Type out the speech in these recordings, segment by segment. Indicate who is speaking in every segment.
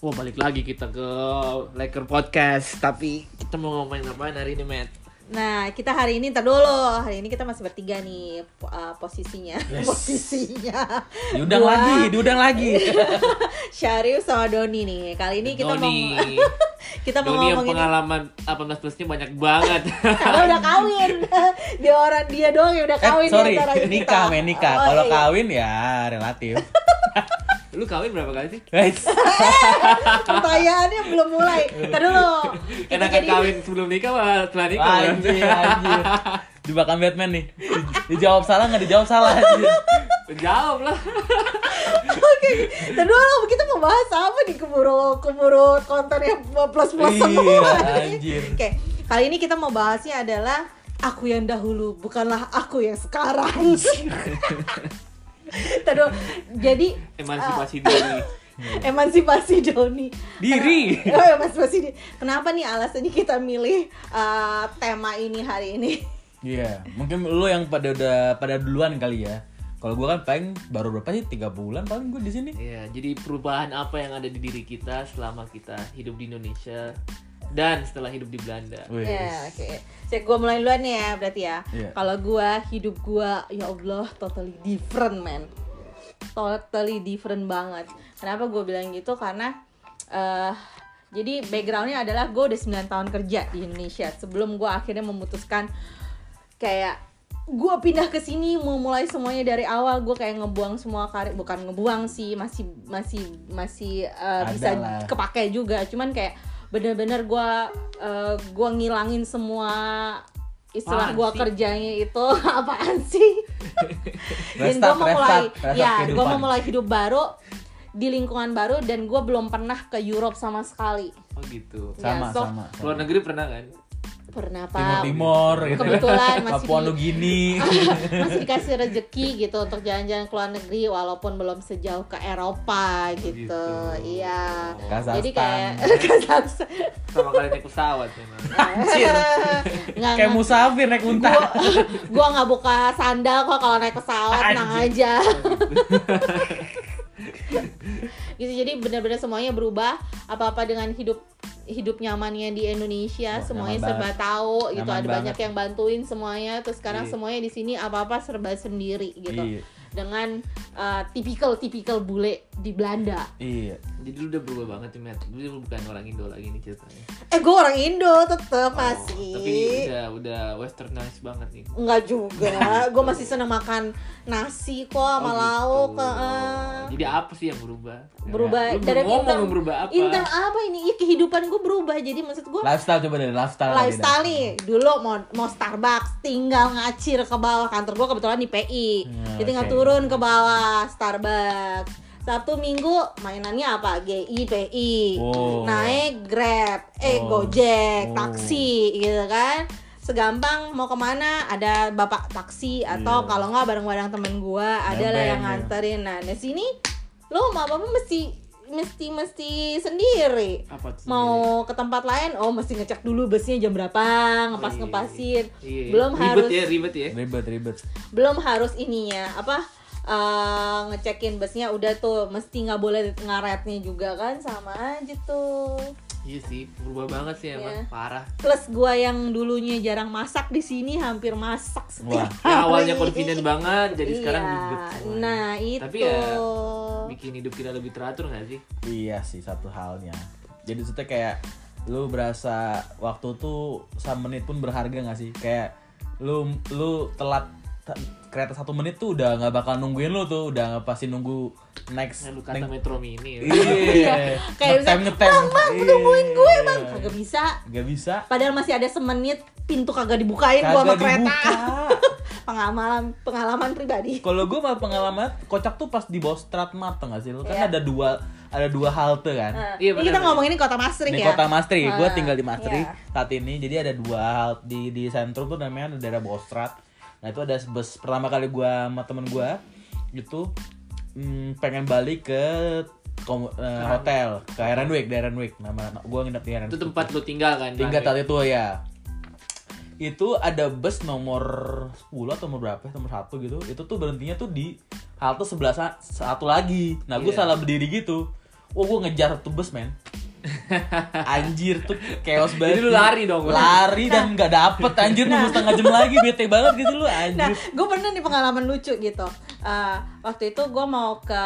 Speaker 1: Wah balik lagi kita ke Laker Podcast Tapi kita mau ngomongin apa hari ini Matt?
Speaker 2: Nah, kita hari ini ntar dulu. Hari ini kita masih bertiga nih uh, posisinya. Posisinya.
Speaker 3: Diundang
Speaker 2: Gua,
Speaker 3: lagi, diundang lagi.
Speaker 2: Syarif sama Doni nih. Kali ini kita
Speaker 1: Doni.
Speaker 2: mau kita mau
Speaker 1: Doni yang
Speaker 2: ngomongin
Speaker 1: pengalaman 18 plusnya banyak banget
Speaker 2: karena udah kawin. dia orang dia doang yang udah
Speaker 3: Eh,
Speaker 2: kawin di
Speaker 3: sorry, nikah men nikah.
Speaker 2: Oh,
Speaker 3: Kalau
Speaker 2: iya.
Speaker 3: kawin ya relatif.
Speaker 1: Lu kawin berapa kali sih?
Speaker 3: Guys,
Speaker 2: Pertanyaannya belum mulai. Kita
Speaker 1: Enakan
Speaker 2: jadi-
Speaker 1: kawin sebelum nikah apa setelah nikah?
Speaker 3: Anjir, anjir. Jebakan Batman nih. Di- Dijawab salah nggak dijawab salah anjir.
Speaker 1: Jawab lah
Speaker 2: Oke, ntar dulu kita mau bahas apa nih keburu keburu konten yang plus plus
Speaker 3: Iya,
Speaker 2: semua.
Speaker 3: anjir.
Speaker 2: Oke, kali ini kita mau bahasnya adalah aku yang dahulu bukanlah aku yang sekarang. Ntar dulu, jadi
Speaker 1: Emansipasi diri
Speaker 2: emansipasi Doni.
Speaker 3: Diri.
Speaker 2: Oh, emansipasi diri. Kenapa nih alasannya kita milih uh, tema ini hari ini?
Speaker 3: Iya, mungkin lu yang pada udah pada duluan kali ya. Kalau gua kan paling baru berapa sih? Tiga bulan paling gua di sini.
Speaker 1: Iya, jadi perubahan apa yang ada di diri kita selama kita hidup di Indonesia dan setelah hidup di Belanda.
Speaker 2: Ya, oke. Saya gua mulai duluan nih ya, berarti ya.
Speaker 3: Iya.
Speaker 2: Kalau gua hidup gua ya Allah totally different, man. Totally different banget. Kenapa gue bilang gitu? Karena eh jadi backgroundnya adalah gue udah 9 tahun kerja di Indonesia sebelum gue akhirnya memutuskan kayak gue pindah ke sini mau mulai semuanya dari awal gue kayak ngebuang semua karir bukan ngebuang sih masih masih masih
Speaker 3: Ada
Speaker 2: bisa kepake juga cuman kayak bener-bener gue eh, gue ngilangin semua istilah gue
Speaker 1: sih?
Speaker 2: kerjanya itu apaan sih dan gue mau mulai
Speaker 3: restart, restart
Speaker 2: ya gue mau mulai hidup baru di lingkungan baru dan gue belum pernah ke Europe sama sekali
Speaker 1: Oh gitu.
Speaker 2: Ya,
Speaker 3: Sama,
Speaker 2: so-
Speaker 3: sama.
Speaker 1: Luar negeri pernah kan?
Speaker 2: Pernah
Speaker 3: Timur
Speaker 2: pak
Speaker 3: Timur gitu.
Speaker 2: Kebetulan masih
Speaker 3: Papua
Speaker 2: di-
Speaker 3: Nugini.
Speaker 2: masih dikasih rezeki gitu untuk jalan-jalan ke luar negeri walaupun belum sejauh ke Eropa gitu,
Speaker 1: Gitu.
Speaker 2: iya
Speaker 3: Kazakhstan.
Speaker 2: jadi kayak Kazakhstan
Speaker 1: Sama kali naik pesawat memang.
Speaker 3: Anjir.
Speaker 2: nggak
Speaker 3: Kayak musafir naik unta.
Speaker 2: gua gua nggak buka sandal kok kalau naik pesawat tenang aja gitu jadi benar-benar semuanya berubah apa-apa dengan hidup hidup nyamannya di Indonesia
Speaker 3: Wah,
Speaker 2: semuanya serba
Speaker 3: banget.
Speaker 2: tahu gitu ada banyak
Speaker 3: banget.
Speaker 2: yang bantuin semuanya terus sekarang
Speaker 1: Iya.
Speaker 2: semuanya di sini apa-apa serba sendiri gitu
Speaker 3: Iya.
Speaker 2: dengan uh, tipikal-tipikal bule di Belanda
Speaker 3: Iya.
Speaker 1: Jadi lu udah berubah banget nih, Matt. Lu bukan orang Indo lagi nih ceritanya.
Speaker 2: eh gue orang Indo tetep
Speaker 1: Oh,
Speaker 2: masih
Speaker 1: Tapi udah udah westernized banget nih.
Speaker 2: Enggak juga, gue masih seneng makan nasi kok sama
Speaker 1: Oh,
Speaker 2: lauk
Speaker 1: gitu.
Speaker 2: heeh.
Speaker 1: Jadi apa sih yang berubah?
Speaker 2: berubah
Speaker 1: Lu
Speaker 2: dari
Speaker 1: ngomong
Speaker 2: intern
Speaker 1: yang berubah apa?
Speaker 2: intern apa ini ya, kehidupan gue berubah jadi maksud gue
Speaker 3: Lifestyle coba dari lifestyle.
Speaker 2: lifestyle nih dulu mau mau Starbucks tinggal ngacir ke bawah kantor gue kebetulan di PI
Speaker 3: Hmm,
Speaker 2: jadi tinggal
Speaker 3: oke.
Speaker 2: turun ke bawah Starbucks Sabtu Minggu mainannya apa GI PI
Speaker 3: Oh.
Speaker 2: naik Grab eh
Speaker 3: Oh.
Speaker 2: Gojek
Speaker 3: Oh.
Speaker 2: taksi gitu kan segampang mau ke mana ada bapak taksi atau
Speaker 3: Iya.
Speaker 2: kalau nggak bareng-bareng temen gua ada lah yang
Speaker 3: ya.
Speaker 2: nganterin nah di sini lo mau apa apa mesti mesti mesti sendiri
Speaker 1: Apa tuh
Speaker 2: mau ke tempat lain oh mesti ngecek dulu busnya jam berapa ngepas
Speaker 1: iya.
Speaker 2: ngepasin
Speaker 1: Iya, iya.
Speaker 2: belum
Speaker 1: ribet
Speaker 2: harus
Speaker 1: ya, ribet ya.
Speaker 3: Ribet, ribet.
Speaker 2: belum harus ininya apa eh, ngecekin busnya udah tuh mesti nggak boleh ngaretnya juga kan sama aja tuh
Speaker 1: Iya sih, berubah banget sih emang
Speaker 2: Iya.
Speaker 1: parah.
Speaker 2: plus gua yang dulunya jarang masak di sini hampir masak
Speaker 3: Wah.
Speaker 2: setiap
Speaker 1: Ya, awalnya confident banget, jadi sekarang
Speaker 2: Iya.
Speaker 1: ribet semuanya.
Speaker 2: nah itu
Speaker 1: Tapi ya bikin hidup kita lebih teratur gak sih?
Speaker 3: Iya sih satu halnya. Jadi maksudnya kayak lu berasa waktu tuh satu menit pun berharga gak sih? Kayak lu lu telat te- kereta satu menit tuh udah nggak bakal nungguin lu tuh, udah pasti nunggu next.
Speaker 1: Nah, lu kata
Speaker 3: next-
Speaker 1: Metro Mini ya.
Speaker 3: Iya.
Speaker 2: kayak
Speaker 3: ngetem ngetem.
Speaker 2: bang bang
Speaker 3: Iya.
Speaker 2: tungguin gue bang kagak bisa
Speaker 3: Gak bisa.
Speaker 2: padahal masih ada semenit pintu kagak dibukain gua sama
Speaker 3: Kagak
Speaker 2: kereta
Speaker 3: dibuka.
Speaker 2: pengalaman pengalaman pribadi
Speaker 3: Kalau gue mah pengalaman kocak tuh pas di bawah Stratmart tuh gak sih? Lu kan
Speaker 2: Iya.
Speaker 3: ada dua ada dua halte kan.
Speaker 2: Nah,
Speaker 1: Iya,
Speaker 2: ini kita
Speaker 1: benar.
Speaker 2: ngomongin kota Masrik
Speaker 3: di
Speaker 2: ya
Speaker 3: kota Mastri, gue
Speaker 2: Ah,
Speaker 3: tinggal di Mastri
Speaker 2: iya.
Speaker 3: saat ini. Jadi ada dua halte di di sentrum tuh namanya ada daerah Bostrat. Nah itu ada bus pertama kali gue sama temen gue itu mm, pengen balik ke kom- eh, hotel ke Heronwick, di Heronwick. Nama gue nginep di Heronwick.
Speaker 1: Itu tempat lu tinggal kan?
Speaker 3: tinggal saat itu ya. Itu ada bus nomor 10 atau nomor berapa? ya? Nomor satu gitu. Itu tuh berhentinya tuh di halte sebelah sa- satu lagi. Nah gue
Speaker 1: Iya.
Speaker 3: salah berdiri gitu. oh gue ngejar tuh bus men anjir tuh chaos banget
Speaker 1: Jadi lu lari dong, Bang.
Speaker 3: lari dan nggak dapet anjir nunggu setengah jam lagi bete banget gitu lu
Speaker 2: Nah,
Speaker 3: anjir
Speaker 2: gue pernah nih pengalaman lucu gitu. Eh, waktu itu gue mau ke,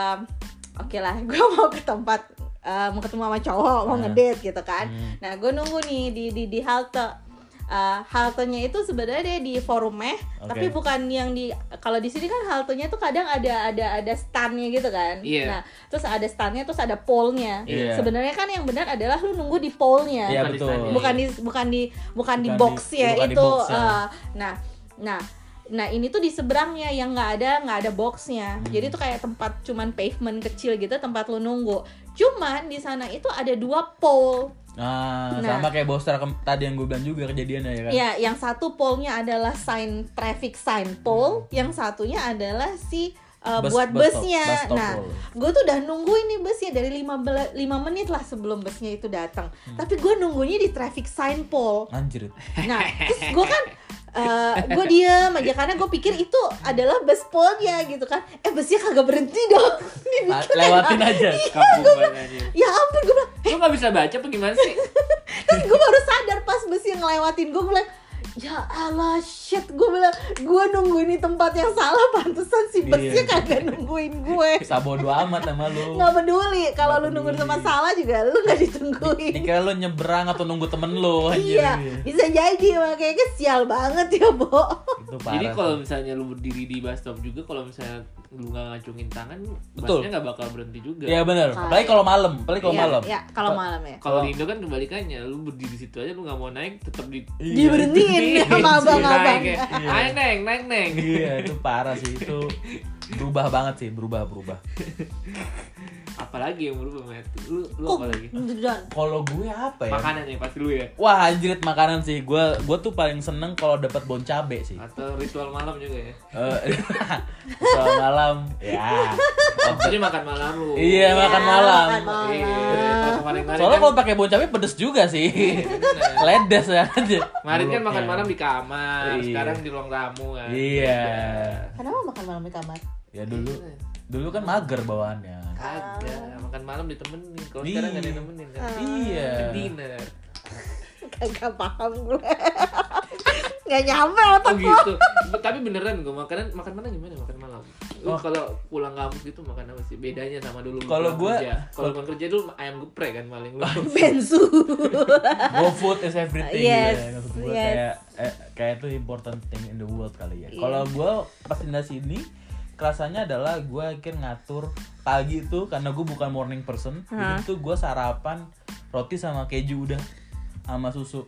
Speaker 2: oke lah, gue mau ke tempat eh, mau ketemu sama cowok, mau
Speaker 3: Ah.
Speaker 2: ngedate gitu kan.
Speaker 3: Hmm.
Speaker 2: Nah, gue nunggu nih di di di halte. Eh, haltenya itu sebenarnya dia di forumnya,
Speaker 3: Oke.
Speaker 2: tapi bukan yang di kalau di sini kan haltenya tuh kadang ada ada ada standnya gitu kan.
Speaker 1: Iya.
Speaker 2: Nah, terus ada standnya, terus ada pole-nya.
Speaker 3: Iya.
Speaker 2: Sebenarnya kan yang benar adalah lu nunggu di pole-nya
Speaker 3: Iya
Speaker 1: Bukan di
Speaker 3: betul
Speaker 2: bukan di bukan di bukan di
Speaker 3: Bukan
Speaker 2: box
Speaker 3: di-
Speaker 2: ya
Speaker 3: di
Speaker 2: itu
Speaker 3: box ya.
Speaker 2: eh, nah nah nah ini tuh di seberangnya yang nggak ada nggak ada boxnya
Speaker 3: Hmm.
Speaker 2: jadi tuh kayak tempat cuman pavement kecil gitu tempat lu nunggu cuman di sana itu ada dua pole
Speaker 3: nah,
Speaker 2: Nah.
Speaker 3: sama kayak bostra kem- tadi yang gue bilang juga kejadiannya ya kan?
Speaker 2: Ya yang satu pole-nya adalah sign traffic sign pole yang satunya adalah si uh,
Speaker 3: Bus-
Speaker 2: buat
Speaker 3: bus
Speaker 2: busnya.
Speaker 3: bus stop
Speaker 2: nah gue tuh udah nungguin nih busnya dari 15 lima menit lah sebelum busnya itu datang.
Speaker 3: Hmm.
Speaker 2: tapi gue nunggunya di traffic sign pole.
Speaker 3: Anjir
Speaker 2: Nah, terus gue kan gue diem aja karena gue pikir itu adalah bus polnya gitu kan. Eh busnya kagak berhenti dong. Dia
Speaker 3: Ah, lewatin aja
Speaker 1: Kampung banget anjir.
Speaker 2: ya ampun gue bilang,
Speaker 1: Lu gak bisa baca apa gimana sih?
Speaker 2: terus gue baru sadar pas bus yang ngelewatin gue bilang ya Allah shit gue bilang gue nungguin di tempat yang salah pantesan si busnya
Speaker 3: Iya.
Speaker 2: kagak nungguin gue.
Speaker 3: Sabodo amat sama lu.
Speaker 2: Nggak peduli kalau lu
Speaker 3: Nggak
Speaker 2: nunggu di tempat salah juga lu nggak ditungguin.
Speaker 3: Dikira lu nyebrang atau nunggu temen lu
Speaker 2: iya bisa jadi makanya kesial banget ya bo
Speaker 3: itu parah
Speaker 1: Jadi kalau misalnya lu berdiri di bus stop juga kalau misalnya lu nggak ngacungin tangan,
Speaker 3: Betul.
Speaker 1: busnya nggak bakal berhenti juga.
Speaker 3: Iya benar. Apalagi kalau malam, apalagi kalau
Speaker 2: Iya,
Speaker 3: malam.
Speaker 2: ya kalau malam ya
Speaker 1: Kalau di Indo kan kebalikannya, lu berdiri di situ aja lu nggak mau naik, tetap di
Speaker 3: Iya.
Speaker 2: diberhentiin sama abang-abang
Speaker 1: Naik, ya. naik neng, naik neng.
Speaker 3: Iya, itu parah sih. Itu berubah banget sih, berubah berubah.
Speaker 1: Apalagi yang berubah, Matt? Lu, lu apa lagi?
Speaker 3: Kalau gue apa ya?
Speaker 1: Makanan ya pasti lu ya.
Speaker 3: Wah, anjrit makanan sih. Gue gue tuh paling seneng kalau dapat bon cabe sih.
Speaker 1: Atau ritual malam juga ya.
Speaker 3: Eh, soal malam, ya. Oh,
Speaker 1: Jadi makan malam lu.
Speaker 3: Iya, makan malam.
Speaker 2: makan malam.
Speaker 1: Iya,
Speaker 3: Soalnya
Speaker 1: kan,
Speaker 3: kalau pakai bon cabe pedes juga sih. Ledes ya aja.
Speaker 1: kemarin kan makan malam di kamar,
Speaker 3: Iya.
Speaker 1: sekarang di ruang tamu kan.
Speaker 3: Iya.
Speaker 2: Kenapa makan malam di kamar?
Speaker 3: Ya dulu dulu kan mager bawaannya.
Speaker 1: Kagak, makan malam ditemenin. Kalau
Speaker 3: Iya.
Speaker 1: sekarang nggak nemenin kan.
Speaker 3: Iya.
Speaker 1: Dinner.
Speaker 2: Kagak paham gue. Nggak nyampe otak
Speaker 1: Oh
Speaker 2: gue.
Speaker 1: gitu. Tapi beneran gue makanan makan malam gimana makan malam? Lu
Speaker 3: Oh.
Speaker 1: kalau pulang kampus gitu makan apa sih? Bedanya sama dulu lu
Speaker 3: Kalau
Speaker 1: kerja. kalau pulang kerja dulu ayam geprek kan paling lu.
Speaker 2: Bensu.
Speaker 3: Go food is everything
Speaker 2: Yes,
Speaker 3: gitu ya. Maksud gue
Speaker 2: yes.
Speaker 3: kayak eh, kayak itu important thing in the world kali ya.
Speaker 2: Iya.
Speaker 3: Kalau gue pas pindah sini kerasanya adalah gue akhir ngatur pagi itu karena gue bukan morning person
Speaker 2: Hah.
Speaker 3: jadi tuh gue sarapan roti sama keju udah sama susu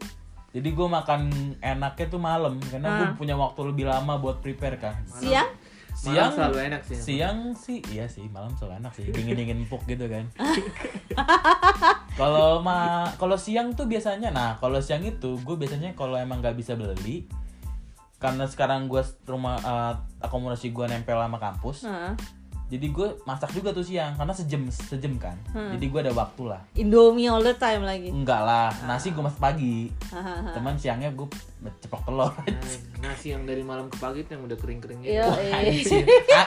Speaker 3: jadi gue makan enaknya tuh malam karena gue
Speaker 2: Hah.
Speaker 3: punya waktu lebih lama buat prepare kan
Speaker 2: Siang?
Speaker 1: Malam
Speaker 3: siang
Speaker 1: selalu enak sih.
Speaker 3: siang sih iya sih malam selalu enak sih dingin dingin empuk gitu kan kalau ma kalau siang tuh biasanya nah kalau siang itu gue biasanya kalau emang nggak bisa beli karena sekarang gue rumah eh, akomodasi gue nempel sama kampus
Speaker 2: Heeh.
Speaker 3: jadi gue masak juga tuh siang karena sejam sejam kan
Speaker 2: Hmm.
Speaker 3: jadi gue ada waktu lah
Speaker 2: Indomie all the time lagi.
Speaker 3: enggak lah nasi gue masak pagi
Speaker 2: Hahaha.
Speaker 3: teman siangnya gue ceplok telur
Speaker 1: Nah, nasi yang dari malam ke pagi itu yang udah kering-keringnya.
Speaker 2: Iya,
Speaker 3: Anjir. Ah,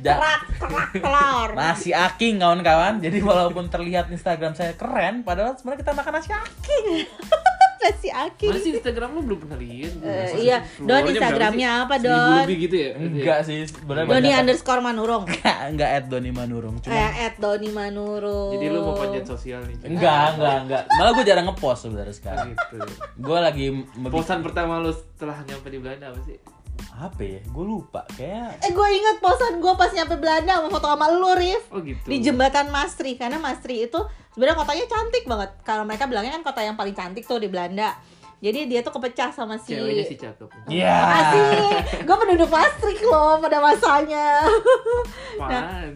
Speaker 3: ja-
Speaker 2: Kerak, kerak, telur.
Speaker 3: Nasi aking kawan-kawan. Jadi walaupun terlihat Instagram saya keren, padahal sebenarnya kita makan nasi aking.
Speaker 2: Nasi aki.
Speaker 1: Mana sih Instagram lu belum pernah lihat? Masa
Speaker 2: iya.
Speaker 1: sih?
Speaker 2: Don, Instagramnya apa,
Speaker 1: sih? Seribu
Speaker 2: Don?
Speaker 1: lebih gitu ya?
Speaker 3: Enggak sih, sebenarnya
Speaker 2: Doni underscore Manurung.
Speaker 3: Enggak, enggak at Doni Manurung. Cuma
Speaker 2: Kayak at Doni Manurung.
Speaker 1: Jadi lu mau panjat sosial nih?
Speaker 3: enggak, enggak, enggak. Malah gue jarang ngepost sebenarnya sekarang.
Speaker 1: Gitu.
Speaker 3: Gue lagi
Speaker 1: Posan pertama lu setelah nyampe di Belanda apa sih?
Speaker 3: Apa ya? Gue lupa. Kayak
Speaker 2: Eh gue inget posan gue pas nyampe Belanda sama foto sama lu Rif
Speaker 1: Oh gitu.
Speaker 2: Di jembatan Mastri Karena Mastri itu sebenarnya kotanya cantik banget Kalau mereka bilangnya kan kota yang paling cantik tuh di Belanda Jadi dia tuh kepecah sama si
Speaker 1: Ceweknya sih cakep.
Speaker 3: Iya.
Speaker 2: Makasih Gue penduduk Maastricht loh pada masanya
Speaker 1: Apaan?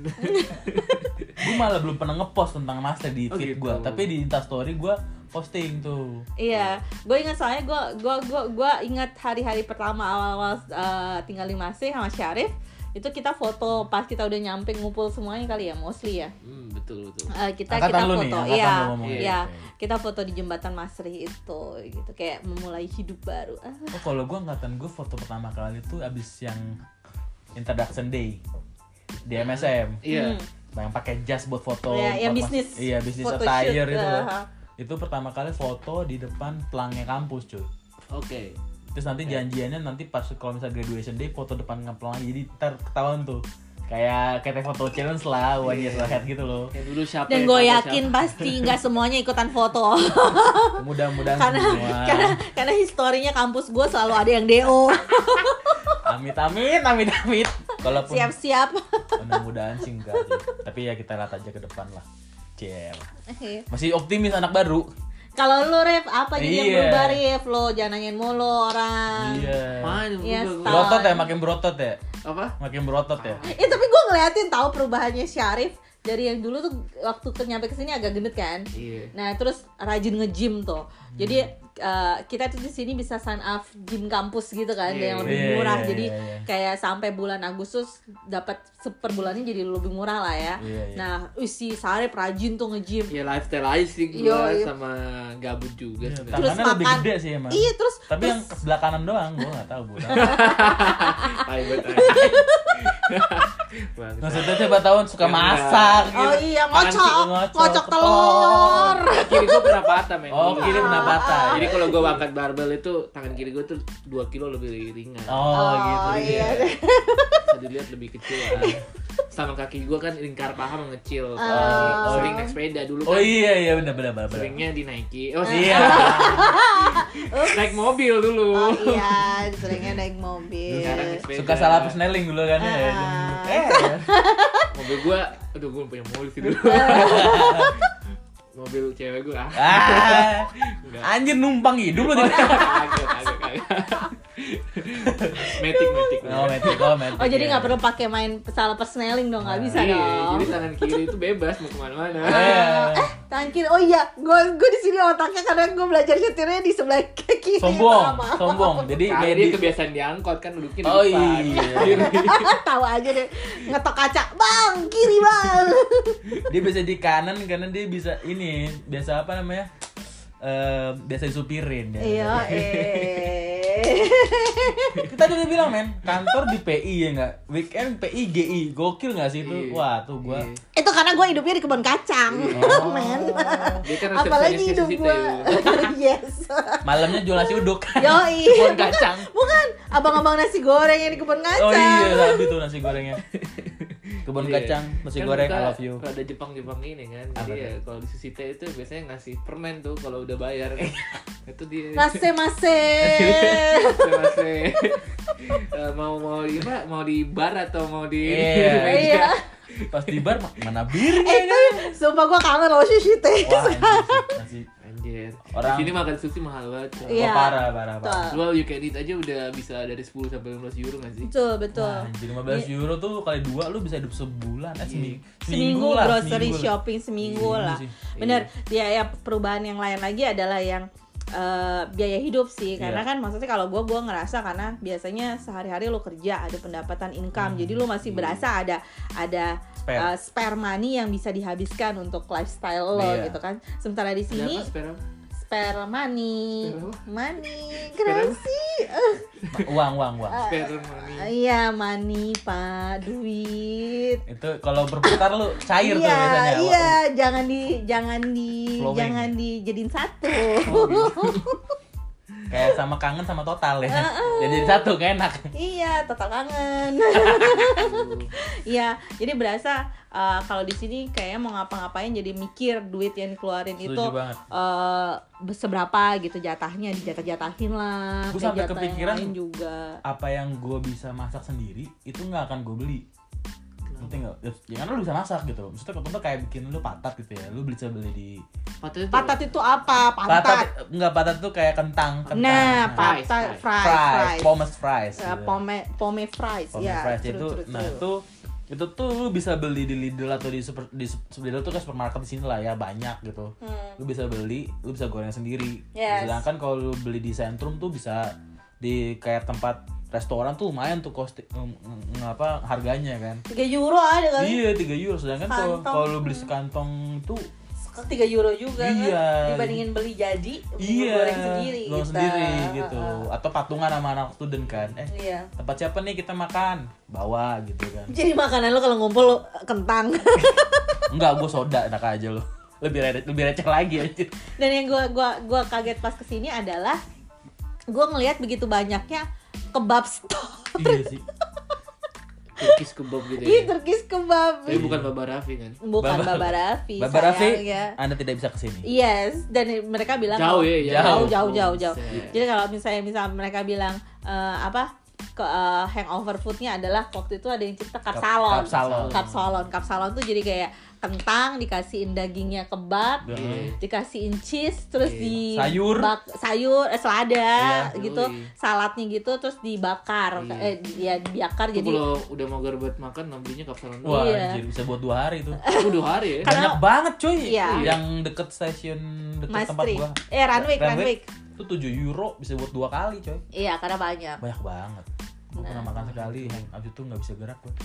Speaker 3: gue malah belum pernah ngepost tentang master di
Speaker 1: Oh,
Speaker 3: feed
Speaker 1: gitu.
Speaker 3: gue. Tapi di Instastory gue posting tuh.
Speaker 2: Iya, gue ingat soalnya gue gua gua gua ingat hari-hari pertama awal-awal eh, tinggal di Masih sama Syarif itu kita foto pas kita udah nyampe ngumpul semuanya kali ya mostly ya
Speaker 1: Hmm, betul betul.
Speaker 2: Eh, kita
Speaker 3: Angkatan
Speaker 2: kita
Speaker 3: lu
Speaker 2: foto
Speaker 3: nih,
Speaker 2: iya iya
Speaker 3: Oke.
Speaker 2: Kita foto di jembatan Masri itu gitu kayak memulai hidup baru ah,
Speaker 3: Oh kalau gue angkatan gue foto pertama kali itu abis yang introduction day di MSM.
Speaker 1: Iya.
Speaker 2: Hmm.
Speaker 3: yang pakai jas buat foto
Speaker 2: Iya, yang
Speaker 3: buat
Speaker 2: bisnis
Speaker 3: iya bisnis attire itu loh.
Speaker 2: uh-huh.
Speaker 3: itu pertama kali foto di depan pelangnya kampus cuy
Speaker 1: Oke.
Speaker 3: terus nanti janjiannya nanti pas kalau misalnya graduation day foto depan pelang jadi ntar ketahuan tuh kayak kayak foto challenge lah one year ahead gitu loh.
Speaker 1: Yang dulu siapa
Speaker 2: dan
Speaker 1: yang
Speaker 2: gue yakin pasti nggak semuanya ikutan foto.
Speaker 3: Mudah-mudahan
Speaker 2: karena
Speaker 3: semua.
Speaker 2: karena karena historinya kampus gue selalu ada yang do
Speaker 3: amit amit amit amit. Kalaupun
Speaker 2: siap-siap.
Speaker 3: mudah-mudahan sih enggak sih. Tapi ya kita lihat aja ke depan lah. Ciel. masih optimis anak baru
Speaker 2: kalau lu Ref apa jadi yang
Speaker 3: Iya.
Speaker 2: berubah Ref lo jangan nanyain mulu orang
Speaker 3: iya
Speaker 1: Main
Speaker 2: Iya,
Speaker 3: berotot ya makin berotot ya
Speaker 1: Apa?
Speaker 3: makin berotot ya
Speaker 2: Eh tapi gue ngeliatin tahu perubahannya Syarif dari yang dulu tuh waktu ke nyampe ke sini agak gendut kan.
Speaker 1: Iya.
Speaker 2: Nah terus rajin nge-gym tuh. Jadi eh, kita tuh di sini bisa sign up gym kampus gitu kan,
Speaker 1: Iya,
Speaker 2: yang lebih
Speaker 3: iya,
Speaker 2: murah.
Speaker 3: iya,
Speaker 2: Jadi
Speaker 3: iya, iya.
Speaker 2: kayak sampai bulan Agustus dapat seper bulannya jadi lebih murah lah ya.
Speaker 3: Iya, iya.
Speaker 2: Nah, si Sarip rajin tuh nge-gym.
Speaker 1: Ya lifestyle aja sih gua
Speaker 2: iya.
Speaker 1: sama gabut juga
Speaker 3: Iya,
Speaker 1: sebenarnya.
Speaker 2: Terus
Speaker 3: tangannya lebih
Speaker 2: makan.
Speaker 3: gede sih emang
Speaker 2: Iya terus
Speaker 3: tapi yang ke sebelah kanan doang gua nggak tahu bu Maksudnya coba tahun suka
Speaker 1: Ya,
Speaker 3: masak.
Speaker 2: Oh
Speaker 3: gitu.
Speaker 2: iya
Speaker 1: Tangan
Speaker 2: ngocok,
Speaker 3: kiri ngocok,
Speaker 2: ngocok
Speaker 3: telur.
Speaker 1: kiri gua pernah patah men
Speaker 3: oh kiri pernah patah
Speaker 1: Jadi kalau gua angkat barbel itu tangan kiri gua tuh 2 kilo lebih ringan.
Speaker 3: oh, gitu
Speaker 2: iya.
Speaker 1: Bisa dilihat lebih kecil lah. Sama kaki gua kan lingkar paha mengecil.
Speaker 2: Oh.
Speaker 1: Sering naik sepeda dulu
Speaker 3: oh
Speaker 1: kan.
Speaker 3: iya iya benar benar benar.
Speaker 1: Seringnya dinaiki. Oh,
Speaker 3: iya
Speaker 1: naik mobil dulu.
Speaker 2: Oh iya, seringnya naik mobil.
Speaker 3: Suka salah persneling dulu kan ya
Speaker 2: Ah.
Speaker 3: Eh.
Speaker 1: Mobil gua aduh gua punya mobil sih dulu. Mobil cewek gua. Ah.
Speaker 3: Anjir numpang hidup
Speaker 1: kagak metik metik
Speaker 3: oh metik oh metik
Speaker 2: Oh jadi
Speaker 3: ya.
Speaker 2: nggak perlu pakai main salah persneling dong, nggak bisa
Speaker 1: Iya,
Speaker 2: dong.
Speaker 1: jadi tangan kiri itu bebas mau ke mana-mana
Speaker 3: Eh,
Speaker 2: Tangan kiri, oh iya, gue gue di sini otaknya karena gue belajar nyetirnya di sebelah kiri.
Speaker 3: sombong
Speaker 2: sama.
Speaker 3: sombong jadi kayak
Speaker 1: dia
Speaker 3: di
Speaker 1: kebiasaan diangkot kan duduknya di
Speaker 3: oh
Speaker 1: depan
Speaker 3: iya
Speaker 2: Tahu aja deh, ngetok kaca, bang kiri bang.
Speaker 3: dia bisa di kanan karena dia bisa ini biasa apa namanya Eh biasa disupirin ya.
Speaker 2: Iya, eh.
Speaker 3: kita udah bilang men kantor di PI ya nggak weekend PI GI gokil nggak sih itu
Speaker 1: Iya.
Speaker 3: wah tuh gua
Speaker 1: Iya.
Speaker 2: Itu karena gue hidupnya di kebun kacang,
Speaker 3: Oh.
Speaker 2: men.
Speaker 1: kan
Speaker 2: Apalagi hidup
Speaker 1: situ
Speaker 2: gue.
Speaker 1: ya.
Speaker 2: yes.
Speaker 3: malamnya jual nasi uduk
Speaker 2: Yoi.
Speaker 3: kebun kacang
Speaker 2: Bukan, abang-abang nasi goreng yang di kebun kacang.
Speaker 3: oh iya tadi tuh nasi gorengnya kebun
Speaker 1: Iya.
Speaker 3: kacang nasi
Speaker 1: Kan
Speaker 3: goreng
Speaker 1: kita
Speaker 3: I love you
Speaker 1: kalau ada Jepang Jepang ini kan jadi ya kalau di Susite itu biasanya ngasih permen tuh kalau udah bayar itu dia
Speaker 2: Mase mase.
Speaker 1: Masih Eh, mau mau di apa? mau di bar atau mau di
Speaker 3: Iya.
Speaker 1: meja?
Speaker 2: Iya.
Speaker 3: pas di bar mana birnya
Speaker 2: Eh, tapi sumpah gue kangen loh sushi teh.
Speaker 3: wah anjir, nasi
Speaker 1: Anjir.
Speaker 3: Orang-
Speaker 1: Di sini makan sushi mahal banget. coy.
Speaker 2: Iya.
Speaker 3: oh, parah parah parah
Speaker 2: Betul.
Speaker 1: Well, you can eat aja udah bisa dari 10 sampai 15 euro gak sih?
Speaker 2: Betul, betul.
Speaker 3: Wah, anjir 15 euro tuh kali dua lu bisa hidup sebulan eh seminggu
Speaker 2: seminggu
Speaker 3: lah,
Speaker 2: grocery
Speaker 3: seminggu lah.
Speaker 2: shopping seminggu
Speaker 3: Iya
Speaker 2: lah
Speaker 3: sih.
Speaker 2: bener ya ya perubahan yang lain lagi adalah yang eh, biaya hidup sih karena
Speaker 3: Iya.
Speaker 2: kan maksudnya kalau gue gue ngerasa karena biasanya sehari-hari lo kerja ada pendapatan income jadi lo masih berasa ada ada
Speaker 3: Hmm. Spare.
Speaker 2: eh, spare money yang bisa dihabiskan untuk lifestyle lo
Speaker 3: Iya.
Speaker 2: gitu kan sementara di
Speaker 1: Ada
Speaker 2: sini
Speaker 1: spare
Speaker 2: money. Money kenapa
Speaker 1: apa?
Speaker 2: sih. Eh,
Speaker 3: uang uang. Uang
Speaker 1: Spare money.
Speaker 2: iya money pak. Duit.
Speaker 3: Itu kalau berputar lu cair tuh
Speaker 2: iya,
Speaker 3: biasanya.
Speaker 2: Iya, jangan di jangan di
Speaker 3: Flowing.
Speaker 2: jangan dijadiin satu.
Speaker 3: kayak sama kangen sama total ya jadi satu gak enak
Speaker 2: iya, total kangen. Iya, jadi berasa uh, kalau di sini kayaknya mau ngapa-ngapain jadi mikir duit yang dikeluarin
Speaker 3: Setuju
Speaker 2: itu
Speaker 3: banget.
Speaker 2: uh, seberapa gitu jatahnya dijatah-jatahin lah. Kayak
Speaker 3: sampai kepikiran
Speaker 2: juga.
Speaker 3: apa yang gue bisa masak sendiri itu nggak akan gue beli ngerti nggak ya, ya kan lu bisa masak gitu maksudnya contoh kayak bikin lu patat gitu ya lu bisa beli di
Speaker 1: Patat itu
Speaker 2: Patat itu apa?
Speaker 3: patat
Speaker 2: Pantat.
Speaker 3: nggak patat tuh kayak kentang kentang
Speaker 2: Nah,
Speaker 1: Fries,
Speaker 2: patat
Speaker 1: fries.
Speaker 2: fries,
Speaker 3: fries,
Speaker 2: fries.
Speaker 3: pommes fries
Speaker 2: Uh,
Speaker 3: gitu.
Speaker 2: pome pome fries,
Speaker 3: Pommes
Speaker 2: ya.
Speaker 3: fries
Speaker 2: true,
Speaker 3: itu
Speaker 2: true,
Speaker 3: nah
Speaker 2: true.
Speaker 3: itu itu tuh lu bisa beli di Lidl atau di super di Lidl tuh kan supermarket di sini lah ya banyak gitu
Speaker 2: Hmm.
Speaker 3: lu bisa beli lu bisa goreng sendiri
Speaker 2: Yes.
Speaker 3: sedangkan kalau lu beli di sentrum tuh bisa di kayak tempat restoran tuh lumayan tuh kosti ng- apa harganya kan
Speaker 2: 3 euro ada kali.
Speaker 3: iya 3 euro sedangkan kalau kalau lu beli sekantong tuh
Speaker 2: 3 euro juga
Speaker 3: Iya.
Speaker 2: kan dibandingin beli jadi
Speaker 3: Iya,
Speaker 2: goreng sendiri
Speaker 3: goreng sendiri gitu. Atau patungan sama anak student kan. Eh,
Speaker 2: Iya.
Speaker 3: tempat siapa nih kita makan? Bawa gitu kan.
Speaker 2: Jadi makanan lo kalau ngumpul lo kentang.
Speaker 3: Enggak, gue soda enak aja loh. Lebih receh, lebih receh lagi aja.
Speaker 2: Dan yang gua gua gua kaget pas ke sini adalah gua ngelihat begitu banyaknya kebab store.
Speaker 3: iya sih.
Speaker 1: Turkish kebab gitu
Speaker 2: Ih,
Speaker 1: ya.
Speaker 2: Turkish kebab.
Speaker 1: Tapi bukan Baba Raffi kan.
Speaker 2: Bukan
Speaker 3: Baba-
Speaker 2: Baba Raffi.
Speaker 3: Baba Raffi,
Speaker 2: ya.
Speaker 3: Anda tidak bisa ke sini.
Speaker 2: Yes, dan mereka bilang
Speaker 1: Jauh
Speaker 2: kalau-
Speaker 1: ya,
Speaker 2: jauh,
Speaker 1: jauh.
Speaker 2: jauh, jauh. Jadi kalau misalnya misalnya mereka bilang eh, apa ke eh, hangover foodnya adalah waktu itu ada yang cerita
Speaker 3: Kap-
Speaker 2: kapsalon.
Speaker 3: kapsalon.
Speaker 2: Kapsalon, kapsalon tuh jadi kayak kentang dikasihin dagingnya kebab,
Speaker 3: Iya.
Speaker 2: dikasihin cheese, terus
Speaker 1: Iya.
Speaker 2: di
Speaker 3: Sayur.
Speaker 2: bak- sayur, eh, selada
Speaker 3: Iya.
Speaker 2: gitu, saladnya gitu, terus dibakar,
Speaker 1: Iya.
Speaker 2: eh ya dibakar jadi
Speaker 1: kalau udah mau buat makan kapsalan dulu.
Speaker 3: Wah,
Speaker 2: Iya.
Speaker 3: anjir, bisa buat dua hari itu.
Speaker 1: Itu dua hari ya.
Speaker 2: Karena-
Speaker 3: Banyak banget cuy.
Speaker 2: Iya.
Speaker 3: Yang deket stasiun deket tempat
Speaker 2: Maastricht.
Speaker 3: gua.
Speaker 2: Eh, Ranwick, Ranwick.
Speaker 3: Itu 7 euro bisa buat dua kali coy.
Speaker 2: Iya, karena banyak.
Speaker 3: Banyak banget. Gue pernah
Speaker 2: Nah.
Speaker 3: makan sekali, abis itu nggak bisa gerak gue.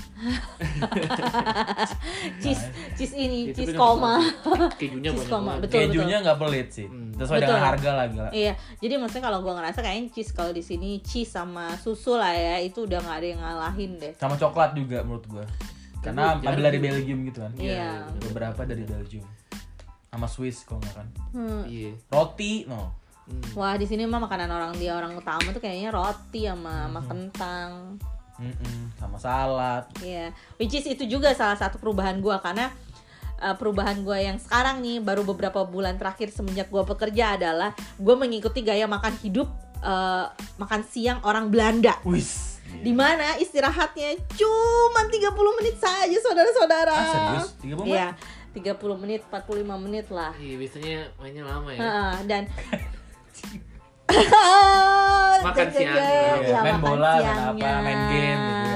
Speaker 2: Cheese, cheese ini,
Speaker 1: Itu
Speaker 2: cheese koma.
Speaker 1: Kejunya
Speaker 2: Cheese
Speaker 1: banyak
Speaker 2: koma,
Speaker 1: banget.
Speaker 2: betul.
Speaker 3: Kejunya nggak pelit sih,
Speaker 1: Hmm.
Speaker 3: sesuai
Speaker 2: Betul.
Speaker 3: dengan harga lagi lah.
Speaker 2: Iya, jadi maksudnya kalau gua ngerasa kayaknya cheese kalau di sini cheese sama susu lah ya itu udah nggak ada yang ngalahin deh.
Speaker 3: Sama coklat juga menurut gua. Karena ambil dari. Belgium gitu kan.
Speaker 2: Iya.
Speaker 3: Beberapa dari Belgium. Sama Swiss kalau nggak kan.
Speaker 2: Hmm.
Speaker 1: Iya.
Speaker 3: Roti, no.
Speaker 1: Hmm.
Speaker 2: Wah di sini mah makanan orang dia orang utama tuh kayaknya roti sama sama kentang.
Speaker 3: Mm-mm, sama salad.
Speaker 2: Iya, which is itu juga salah satu perubahan gua karena uh, perubahan gua yang sekarang nih baru beberapa bulan terakhir semenjak gua bekerja adalah gua mengikuti gaya makan hidup uh, makan siang orang Belanda.
Speaker 3: Wis.
Speaker 2: di mana istirahatnya cuma 30 menit saja saudara-saudara.
Speaker 3: Ah, serius? 30 menit?
Speaker 2: Iya, 30 menit, 45 menit lah.
Speaker 1: Iya, biasanya mainnya lama ya.
Speaker 2: Heeh, dan
Speaker 1: Makan
Speaker 2: ya,
Speaker 3: Iya, main
Speaker 2: makan
Speaker 3: bola, main apa, main game gitu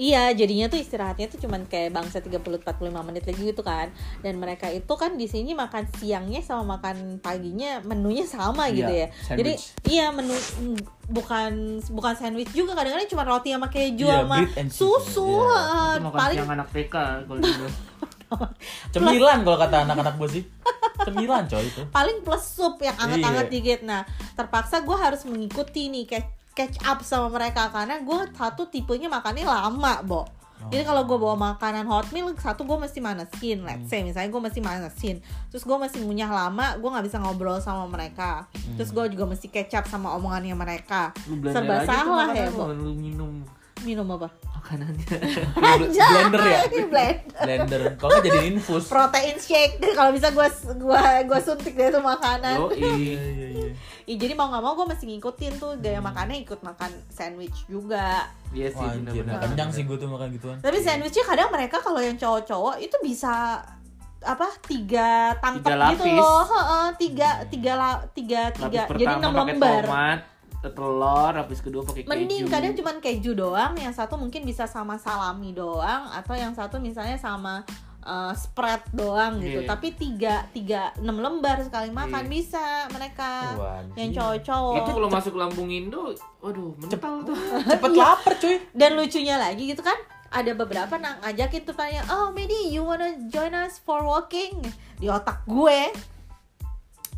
Speaker 2: Iya, jadinya tuh istirahatnya tuh cuman kayak bangsa 30 45 menit lagi gitu kan. Dan mereka itu kan di sini makan siangnya sama makan paginya menunya sama
Speaker 3: Iya,
Speaker 2: gitu ya. Jadi
Speaker 3: sandwich.
Speaker 2: iya menu mm, bukan bukan sandwich juga kadang-kadang cuma roti sama keju
Speaker 3: Iya,
Speaker 2: sama susu.
Speaker 3: Iya.
Speaker 1: Itu makan
Speaker 2: paling
Speaker 1: anak TK kalau dulu.
Speaker 3: Cemilan kalau kata anak-anak gue sih. Cemilan coy itu.
Speaker 2: paling plus sup yang anget-anget
Speaker 3: Iya.
Speaker 2: dikit. Nah, terpaksa gue harus mengikuti nih catch, catch up sama mereka karena gue satu tipenya makannya lama, Bo. Jadi kalau gue bawa makanan hot meal, satu gue mesti manasin, let's say misalnya gue mesti manasin, terus gue mesti ngunyah lama, gue nggak bisa ngobrol sama mereka, terus gue juga mesti catch up sama omongannya mereka. Serba salah ya, Bo.
Speaker 1: lu minum
Speaker 2: Minum apa?
Speaker 1: makanannya.
Speaker 3: Blender ya?
Speaker 2: Blender.
Speaker 3: Blender. Kalau nggak jadi infus.
Speaker 2: Protein shake. Kalau bisa gue gua gua suntik deh tuh makanan.
Speaker 1: Yo,
Speaker 3: Iya,
Speaker 1: iya.
Speaker 3: iya, iya.
Speaker 2: Ya, jadi mau nggak mau gue mesti ngikutin tuh gaya makannya ikut makan sandwich juga.
Speaker 1: Iya sih
Speaker 3: anjir,
Speaker 1: benar-benar.
Speaker 3: kenyang sih gue tuh makan gituan.
Speaker 2: Tapi sandwichnya kadang mereka kalau yang cowok-cowok itu bisa apa tiga tangkep
Speaker 1: Tiga
Speaker 2: gitu loh Heeh, tiga tiga la- tiga
Speaker 1: Lapis
Speaker 2: tiga jadi enam lembar
Speaker 1: tomat, telur, lapis kedua pakai keju.
Speaker 2: mending kadang cuman keju doang yang satu mungkin bisa sama salami doang atau yang satu misalnya sama uh, spread doang gitu
Speaker 1: Iya.
Speaker 2: tapi tiga tiga enam lembar sekali makan
Speaker 1: Iya.
Speaker 2: bisa mereka
Speaker 3: Wah,
Speaker 2: yang cowok-cowok
Speaker 1: Itu kalau masuk lambung Indo, waduh, mental tuh.
Speaker 3: Cepet lapar cuy.
Speaker 2: dan lucunya lagi gitu kan ada beberapa nang ngajakin tuh tanya oh Medi you wanna join us for walking di otak gue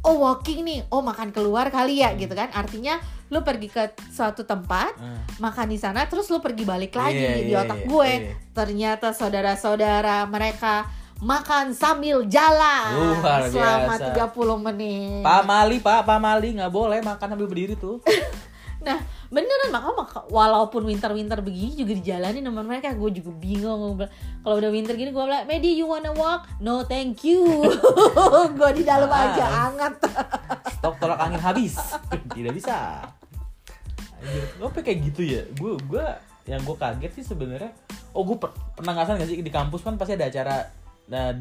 Speaker 2: oh walking nih oh makan keluar kali ya gitu kan artinya lu pergi ke suatu tempat
Speaker 3: Hmm.
Speaker 2: makan di sana terus lu pergi balik lagi
Speaker 3: Iya,
Speaker 2: di
Speaker 3: iya,
Speaker 2: otak
Speaker 3: iya,
Speaker 2: gue
Speaker 3: iya.
Speaker 2: ternyata saudara-saudara mereka makan sambil jalan
Speaker 3: Luar
Speaker 2: selama
Speaker 3: biasa.
Speaker 2: 30 menit
Speaker 3: Pak Mali, Pak, Pak Mali nggak boleh makan sambil berdiri tuh.
Speaker 2: Nah, beneran maka, maka- walaupun winter-winter begini juga dijalanin sama mereka, gue juga bingung. Kalau udah winter gini, gue bilang, Medi, you wanna walk? No, thank you. gue di dalam
Speaker 3: Ah.
Speaker 2: aja, hangat.
Speaker 3: Stok tolak angin habis. Tidak bisa. Kenapa kayak gitu ya? Gue gue yang gue kaget sih sebenarnya. Oh gue per- pernah nggak gak sih di kampus kan pasti ada acara nah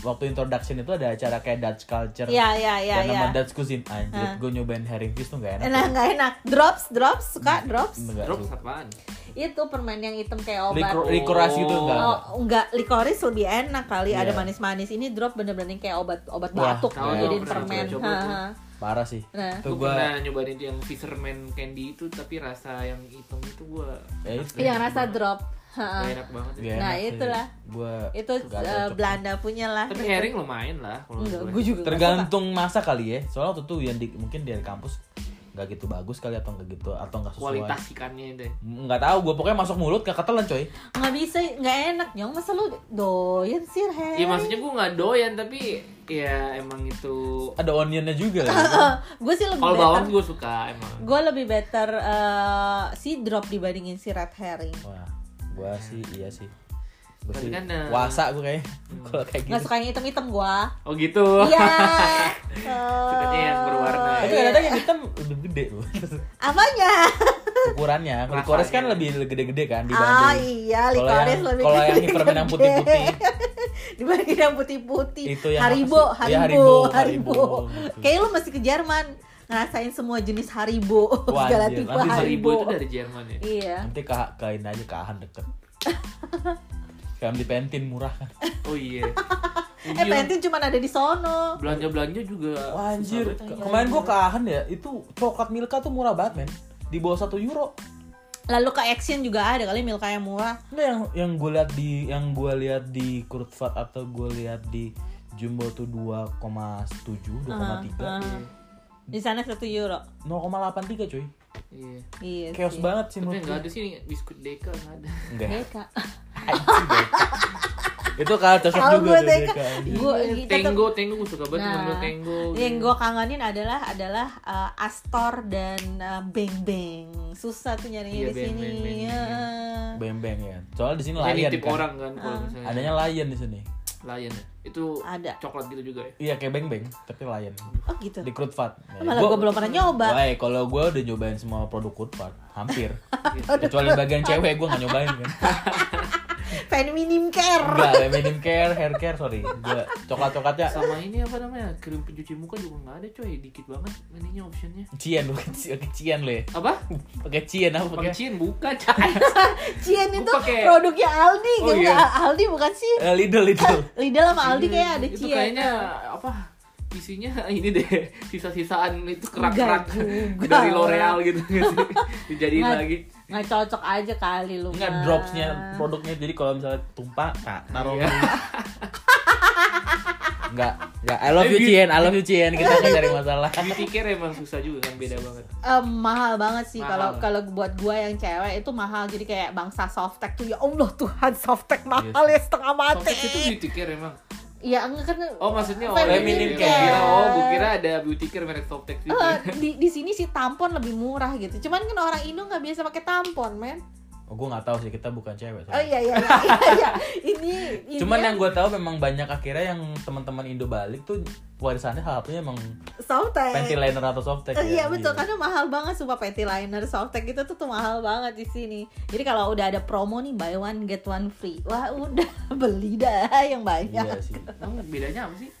Speaker 3: waktu introduction itu ada acara kayak Dutch culture
Speaker 2: Iya, iya, iya,
Speaker 3: dan
Speaker 2: iya.
Speaker 3: nama Dutch cuisine anjir
Speaker 2: Hah.
Speaker 3: gue nyobain herring fish tuh gak enak
Speaker 2: Enak nggak enak? Drops, drops, suka drops.
Speaker 3: Enggak
Speaker 1: Drop
Speaker 3: tuh.
Speaker 1: apaan?
Speaker 2: Itu permen yang hitam kayak obat.
Speaker 3: Licor- Licoras gitu enggak
Speaker 2: Oh, enggak, likoris lebih enak kali.
Speaker 3: Iya.
Speaker 2: Ada manis-manis. Ini drop bener-bener kayak obat obat
Speaker 3: Wah,
Speaker 2: batuk
Speaker 1: dong, pernah
Speaker 2: permen. ha.
Speaker 3: Parah sih
Speaker 2: Nah.
Speaker 3: tuh
Speaker 1: Gue pernah nyobain itu yang fisherman candy itu tapi rasa yang hitam itu gue
Speaker 3: ya itu
Speaker 2: Yang rasa drop. Ha, ha.
Speaker 1: Gak enak banget.
Speaker 3: Gak
Speaker 2: Nah,
Speaker 3: enak
Speaker 2: itulah.
Speaker 3: gua
Speaker 2: Itu eh,
Speaker 3: cocok.
Speaker 2: Belanda punya lah.
Speaker 1: Tapi herring lumayan lah kalau
Speaker 2: Enggak,
Speaker 1: gue.
Speaker 2: gue juga
Speaker 3: tergantung masa kali ya soalnya waktu itu yang di, mungkin dari kampus nggak gitu bagus kali atau nggak gitu atau nggak sesuai
Speaker 1: Kualitas ikannya deh.
Speaker 3: nggak tahu gue pokoknya masuk mulut gak ketelan coy.
Speaker 2: Nggak bisa, nggak enak nyong. Masa lu doyan sih herring?
Speaker 1: Iya maksudnya gue nggak doyan tapi ya emang itu.
Speaker 3: ada onionnya juga lagi
Speaker 2: gue sih lebih
Speaker 1: Kalau bawang gue suka emang.
Speaker 2: Gue lebih better eh, si drop dibandingin si red herring.
Speaker 3: wah gue sih iya sih sih
Speaker 1: kan, eh,
Speaker 3: puasa gue kayak kalau kayak gitu
Speaker 2: suka yang hitam-hitam gue.
Speaker 1: Oh gitu.
Speaker 2: Iya.
Speaker 1: Sukanya yang berwarna.
Speaker 3: tapi
Speaker 2: Iya.
Speaker 3: kadang yang hitam lebih gede loh
Speaker 2: Apanya?
Speaker 3: ukurannya kalau
Speaker 1: Rasanya.
Speaker 3: kores kan lebih gede-gede kan
Speaker 2: Ah
Speaker 3: dibanding
Speaker 2: iya,
Speaker 3: kalau
Speaker 2: licorice
Speaker 3: yang
Speaker 2: lebih
Speaker 3: kalau yang
Speaker 2: gede.
Speaker 3: hipermen yang putih-putih
Speaker 2: dibanding yang putih-putih.
Speaker 3: Itu yang
Speaker 2: Haribo,
Speaker 3: sih? Iya,
Speaker 2: Haribo,
Speaker 3: Haribo,
Speaker 2: Haribo.
Speaker 3: Haribo, gitu.
Speaker 2: Kayaknya lu masih ke Jerman ngerasain semua jenis Haribo,
Speaker 3: Wah,
Speaker 2: segala tipe Haribo.
Speaker 1: Haribo itu dari Jerman ya.
Speaker 2: Iya.
Speaker 3: nanti ke kain aja ke Ahan deket kayak beli pentin murah kan
Speaker 1: Oh iya.
Speaker 2: Eh Pentin cuma ada di sono.
Speaker 1: Belanja belanja juga.
Speaker 3: Wah, anjir. Ke- kemarin gua ke Ahan ya itu coklat Milka tuh murah banget men di bawah satu euro
Speaker 2: Lalu ke Action juga ada kali Milka yang murah.
Speaker 3: Nggak yang yang gue lihat di yang gue lihat di Kurtvat atau gue lihat di Jumbo tuh 2,7 2,3
Speaker 2: Ah, Di sana satu euro.
Speaker 3: 0,83 cuy
Speaker 1: Iya.
Speaker 2: Iya.
Speaker 3: chaos
Speaker 2: sih.
Speaker 3: banget sih
Speaker 1: Tapi
Speaker 3: menurut
Speaker 1: nggak ada sih nih, biskuit Deka nggak ada.
Speaker 3: enggak
Speaker 2: Deka.
Speaker 3: Itu kalau cocok
Speaker 2: Tahu
Speaker 3: juga
Speaker 2: gue
Speaker 3: anjing.
Speaker 2: Gue
Speaker 1: Iya, Tenggo, Tenggo gue suka banget ngambil Tenggo.
Speaker 2: yang gue kangenin adalah adalah uh, Astor dan uh, Beng Beng. Susah tuh nyarinya
Speaker 1: Iya,
Speaker 2: di sini.
Speaker 1: Beng, Beng
Speaker 2: Ya.
Speaker 3: ya soalnya di sini
Speaker 1: tip
Speaker 3: kan
Speaker 1: orang kan kalau misalnya.
Speaker 3: adanya lion di sini
Speaker 1: Lion ya. Itu
Speaker 2: Ada.
Speaker 1: coklat gitu juga ya.
Speaker 3: iya kayak beng beng tapi lion
Speaker 2: Oh gitu.
Speaker 3: di Kurtvat
Speaker 2: Malah gue belum pernah nyoba.
Speaker 3: Wah, kalau gue udah nyobain semua produk Kurtvat, hampir. Kecuali bagian cewek gue gak nyobain kan.
Speaker 2: Feminim care.
Speaker 3: Enggak, medium care, hair care, sorry. Gue coklat-coklatnya
Speaker 1: Sama ini apa namanya? Krim pencuci muka juga nggak ada coy, dikit banget ininya optionnya.
Speaker 3: cian, bukan pakai cian lo ya.
Speaker 1: Apa?
Speaker 3: Pakai cian apa
Speaker 1: Pakai Cai.
Speaker 2: Cien
Speaker 1: Gua
Speaker 2: itu
Speaker 1: pakai-
Speaker 2: produknya Aldi,
Speaker 1: Oh,
Speaker 2: kan?
Speaker 1: iya.
Speaker 2: Aldi bukan sih?
Speaker 3: Eh, Lidl, Lidl.
Speaker 2: Lidl sama Aldi kayak ada
Speaker 1: itu
Speaker 2: Cien.
Speaker 1: kayaknya apa? Isinya ini deh, sisa-sisaan itu kerak-kerak dari L'Oreal gitu Dijadiin lagi.
Speaker 2: Nggak cocok aja kali lu.
Speaker 3: Enggak
Speaker 2: mah.
Speaker 3: dropsnya produknya jadi kalau misalnya tumpah, nah, taruh
Speaker 1: Iya.
Speaker 3: Enggak, enggak. I love you Cien, I love you Cien. Kita nggak cari masalah.
Speaker 1: Beauty care emang susah juga kan, beda banget.
Speaker 2: Eh, mahal banget sih kalau kalau buat gua yang cewek itu mahal jadi kayak bangsa softtek tuh ya Allah Tuhan softtek mahal ya setengah mati.
Speaker 1: Softtek itu beauty care emang.
Speaker 2: Iya enggak kan
Speaker 1: Oh maksudnya oh, iya, iya.
Speaker 3: care.
Speaker 1: Gua kira, oh, gue kira ada beauty care merek Softtek juga.
Speaker 2: Eh, di di sini sih tampon lebih murah gitu. Cuman kan orang Indo nggak biasa pakai tampon, men.
Speaker 3: Oh, gue nggak tahu sih kita bukan cewek.
Speaker 2: Oh
Speaker 3: soalnya.
Speaker 2: iya iya iya. iya, iya. Ini, ini
Speaker 3: Cuman yang gue tahu memang banyak akhirnya yang teman-teman Indo balik tuh warisannya salah satunya emang
Speaker 2: softtek.
Speaker 3: panty liner atau softtek
Speaker 2: Eh,
Speaker 3: ya.
Speaker 2: iya betul karena mahal banget sumpah panty liner softtek itu tuh, tuh mahal banget di sini. Jadi kalau udah ada promo nih buy one get one free. Wah, udah beli dah yang banyak.
Speaker 3: Iya sih.
Speaker 1: Emang bedanya apa sih?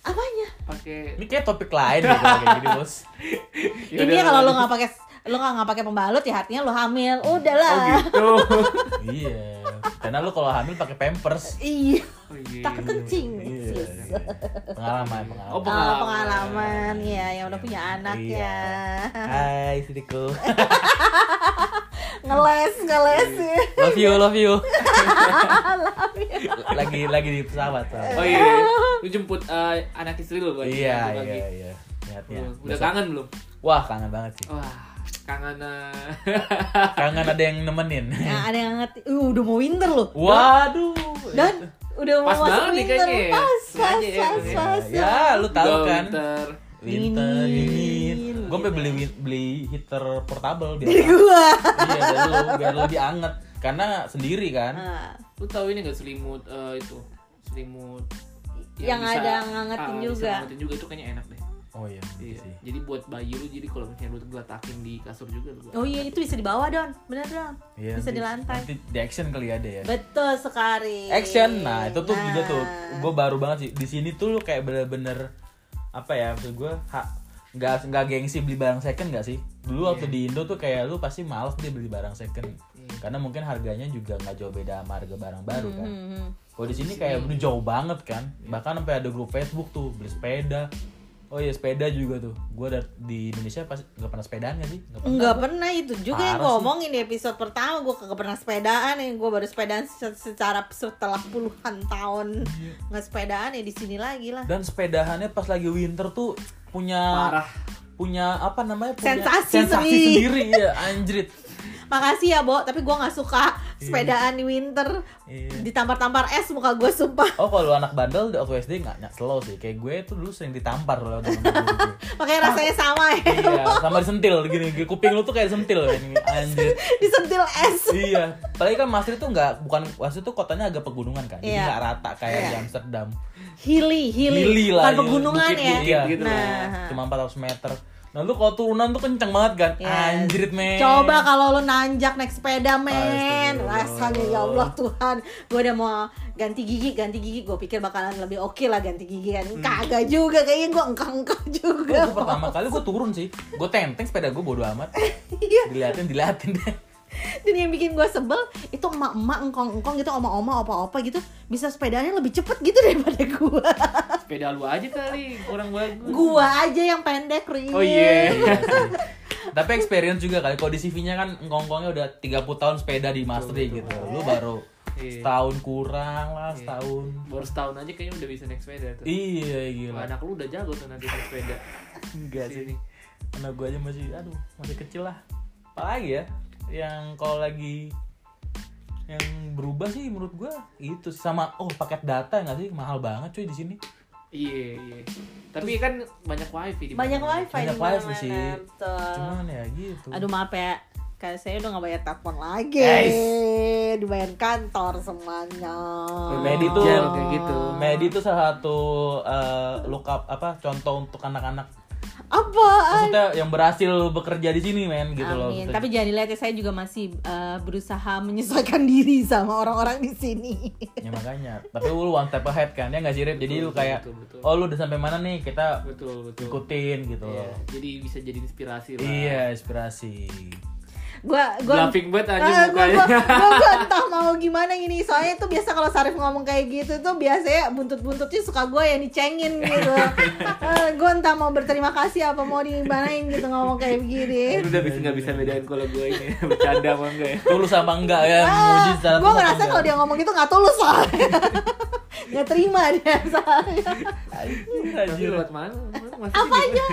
Speaker 2: Apanya?
Speaker 1: Pakai
Speaker 3: Ini kayak topik lain gitu kayak gini, Bos.
Speaker 1: Ya
Speaker 2: Ini kalau lo nggak pakai lo nggak nggak pakai pembalut ya artinya lo hamil.
Speaker 1: Oh
Speaker 2: Udahlah.
Speaker 1: gitu.
Speaker 3: iya. Karena lu kalau hamil pakai Pampers.
Speaker 2: Iya.
Speaker 1: Oh, iya.
Speaker 2: Takut kencing.
Speaker 3: Iya.
Speaker 2: Sis.
Speaker 3: Pengalaman, pengalaman.
Speaker 1: Oh,
Speaker 2: Oh,
Speaker 1: Pengalaman.
Speaker 2: ya yang udah punya anak
Speaker 3: Iya.
Speaker 2: ya.
Speaker 3: Hai, Sidiku.
Speaker 2: ngeles ngeles ya.
Speaker 3: love you, love you. lagi lagi di pesawat.
Speaker 1: Oh iya. Lu jemput eh, anak istri lu buat
Speaker 3: Iya, iya, iya. Niatnya.
Speaker 1: Oh, Udah
Speaker 3: Besok-
Speaker 1: kangen belum?
Speaker 3: Wah, kangen banget sih.
Speaker 1: Wah, kangen eh.
Speaker 3: Kangen ada yang nemenin.
Speaker 2: Nah, ada yang ngerti. Uh, udah mau winter loh.
Speaker 3: Waduh.
Speaker 2: Dan udah mau
Speaker 1: Pas
Speaker 2: masuk
Speaker 1: banget nih
Speaker 2: winter.
Speaker 1: kayaknya ya.
Speaker 2: Pas, pas,
Speaker 1: ya,
Speaker 2: pas,
Speaker 1: ya.
Speaker 2: pas.
Speaker 3: Ya, lu tahu
Speaker 1: Udah
Speaker 3: kan.
Speaker 1: winter.
Speaker 3: Winter
Speaker 2: Dingin.
Speaker 3: Gue sampai beli beli heater portable biar
Speaker 2: Dari gua.
Speaker 3: iya dari lu biar lebih anget karena sendiri kan.
Speaker 2: Nah,
Speaker 1: Lu tahu ini gak selimut eh, itu? Selimut
Speaker 2: Yang ada ngangetin
Speaker 1: ah, bisa
Speaker 2: juga.
Speaker 1: ngangetin juga itu kayaknya enak deh.
Speaker 3: Oh iya,
Speaker 1: Iya.
Speaker 3: sih.
Speaker 1: Jadi buat bayi lu jadi kalau misalnya lu geletakin di kasur juga lu.
Speaker 2: Oh iya itu bisa dibawa don, bener don.
Speaker 3: Iya,
Speaker 2: bisa
Speaker 3: nanti-
Speaker 2: di lantai.
Speaker 3: Nanti di action kali ada ya.
Speaker 2: Betul sekali.
Speaker 3: Action, nah itu tuh juga tuh,
Speaker 2: Nah.
Speaker 3: gue baru banget sih. Di sini tuh lu kayak bener-bener apa ya? Maksud gue, nggak nggak gengsi beli barang second nggak sih? Dulu
Speaker 2: Iya.
Speaker 3: waktu di Indo tuh kayak lu pasti males dia beli barang second,
Speaker 1: Iya.
Speaker 3: karena mungkin harganya juga nggak jauh beda sama harga barang baru kan.
Speaker 2: Hmm.
Speaker 3: Kalau di sini kayak udah jauh banget kan. Bahkan sampai ada grup Facebook tuh beli sepeda. Oh iya sepeda juga tuh. Gue di Indonesia pas nggak pernah sepedaan gak sih? Nggak pernah.
Speaker 2: Enggak pernah itu juga yang
Speaker 3: Parah
Speaker 2: gue
Speaker 3: sih.
Speaker 2: omongin di episode pertama gue kagak pernah sepedaan yang gue baru sepedaan se- secara setelah puluhan tahun
Speaker 3: Iya.
Speaker 2: nggak sepedaan ya di sini lagi lah
Speaker 3: Dan sepedahannya pas lagi winter tuh punya
Speaker 1: Parah.
Speaker 3: punya apa namanya? Punya
Speaker 2: Sensasi
Speaker 3: sensasi
Speaker 2: sendiri.
Speaker 3: sendiri ya anjrit.
Speaker 2: Makasih ya Bo tapi gue nggak suka sepedaan di winter
Speaker 3: Iya.
Speaker 2: ditampar-tampar es muka gue sumpah
Speaker 3: Oh kalau anak bandel di waktu SD nggak slow sih. Kayak gue tuh dulu sering ditampar loh gue.
Speaker 2: makanya rasanya sama ya
Speaker 3: Iya, sama disentil gini. Kuping lu tuh kayak disentil kan. Anjir.
Speaker 2: disentil es
Speaker 3: iya. Apalagi kan Masri tuh nggak bukan Masri tuh kotanya agak pegunungan kan. Jadi
Speaker 2: Iya.
Speaker 3: nggak rata kayak
Speaker 2: Iya.
Speaker 3: di Amsterdam.
Speaker 2: Hilly, hilly,
Speaker 3: Hilly
Speaker 2: bukan
Speaker 3: lah, iya.
Speaker 2: pegunungan
Speaker 1: Bukit-bukit
Speaker 2: ya.
Speaker 1: gitu
Speaker 2: nah,
Speaker 3: Cuma 400 meter. Nah lu kalau turunan tuh kenceng banget kan.
Speaker 2: Yes.
Speaker 3: Anjrit men.
Speaker 2: Coba kalau lu nanjak naik sepeda men
Speaker 3: Astagfirullah.
Speaker 2: Rasanya ya Allah Tuhan Gue udah mau ganti gigi Ganti gigi gue pikir bakalan lebih oke lah ganti gigi kan Kagak juga kayaknya gue engkang-engkang juga
Speaker 3: Gue pertama kali gue turun sih. Gue tenteng sepeda gue bodo amat.
Speaker 2: Iya
Speaker 3: Diliatin, diliatin deh.
Speaker 2: Dan yang bikin gue sebel Itu emak-emak engkong-engkong gitu Oma-oma, opa-opa gitu Bisa sepedanya lebih cepet gitu daripada gue
Speaker 1: Sepeda lu aja kali kurang bagus.
Speaker 2: Gue aja yang pendek Rin
Speaker 1: Oh iya.
Speaker 3: Sih. Tapi experience juga kali. Kalau di CV-nya kan ngongkongnya udah 30 tahun sepeda di Mastery gitu. Lu baru
Speaker 1: Iya.
Speaker 3: setahun kurang lah,
Speaker 1: Iya.
Speaker 3: setahun.
Speaker 1: Baru setahun aja kayaknya udah bisa naik sepeda tuh.
Speaker 3: Iya
Speaker 1: Wah,
Speaker 3: gila.
Speaker 1: anak lu udah jago tuh nanti naik sepeda.
Speaker 3: Enggak
Speaker 1: Sini.
Speaker 3: Anak gue aja masih aduh, masih kecil lah. Apalagi ya yang kalau lagi yang berubah sih menurut gue itu sama oh paket data nggak sih mahal banget cuy di sini
Speaker 1: Iya, iya. Tapi kan banyak wifi di
Speaker 2: Banyak wifi
Speaker 3: Banyak
Speaker 2: di
Speaker 3: wifi sih.
Speaker 2: Betul.
Speaker 3: cuman ya gitu
Speaker 2: Aduh maaf ya, kayak saya udah gak bayar telepon lagi.
Speaker 3: Guys.
Speaker 2: Dibayar kantor semuanya.
Speaker 3: Medi tuh
Speaker 1: kayak gitu.
Speaker 3: Medi tuh salah satu uh, look up apa contoh untuk anak-anak
Speaker 2: Apa?
Speaker 3: maksudnya yang berhasil bekerja di sini men gitu loh
Speaker 2: Amin.
Speaker 3: Maksudnya-
Speaker 2: Tapi jangan dilihat ya, saya juga masih uh, berusaha menyesuaikan diri sama orang-orang di sini.
Speaker 3: ya makanya tapi lu one step ahead kan ya nggak sih Rip? jadi lu
Speaker 1: Betul,
Speaker 3: kayak
Speaker 1: betul, betul.
Speaker 3: oh lu udah sampai mana nih kita
Speaker 1: Betul, betul.
Speaker 3: ikutin gitu
Speaker 1: Iya,
Speaker 3: loh
Speaker 1: jadi bisa jadi inspirasi lah.
Speaker 3: iya inspirasi
Speaker 2: gua gua
Speaker 1: Bluffing banget aja
Speaker 2: Ah, gua,
Speaker 1: mukanya.
Speaker 2: gua, gua, gua entah mau gimana gini soalnya tuh biasa kalau Sarif ngomong kayak gitu tuh biasanya buntut-buntutnya suka gue yang dicengin gitu. Eh, gue entah mau berterima kasih apa mau dimanain gitu ngomong kayak begini.
Speaker 1: Lu udah bisa nggak bisa bedain kalau gue ini. Bercanda apa enggak ya?
Speaker 3: tulus sama enggak ya muji secara
Speaker 2: gue Ah, ngerasa kalau dia ngomong gitu nggak tulus soalnya. Nggak terima dia soalnya.
Speaker 3: Anjir,
Speaker 1: lewat mana? Masih
Speaker 2: apa aja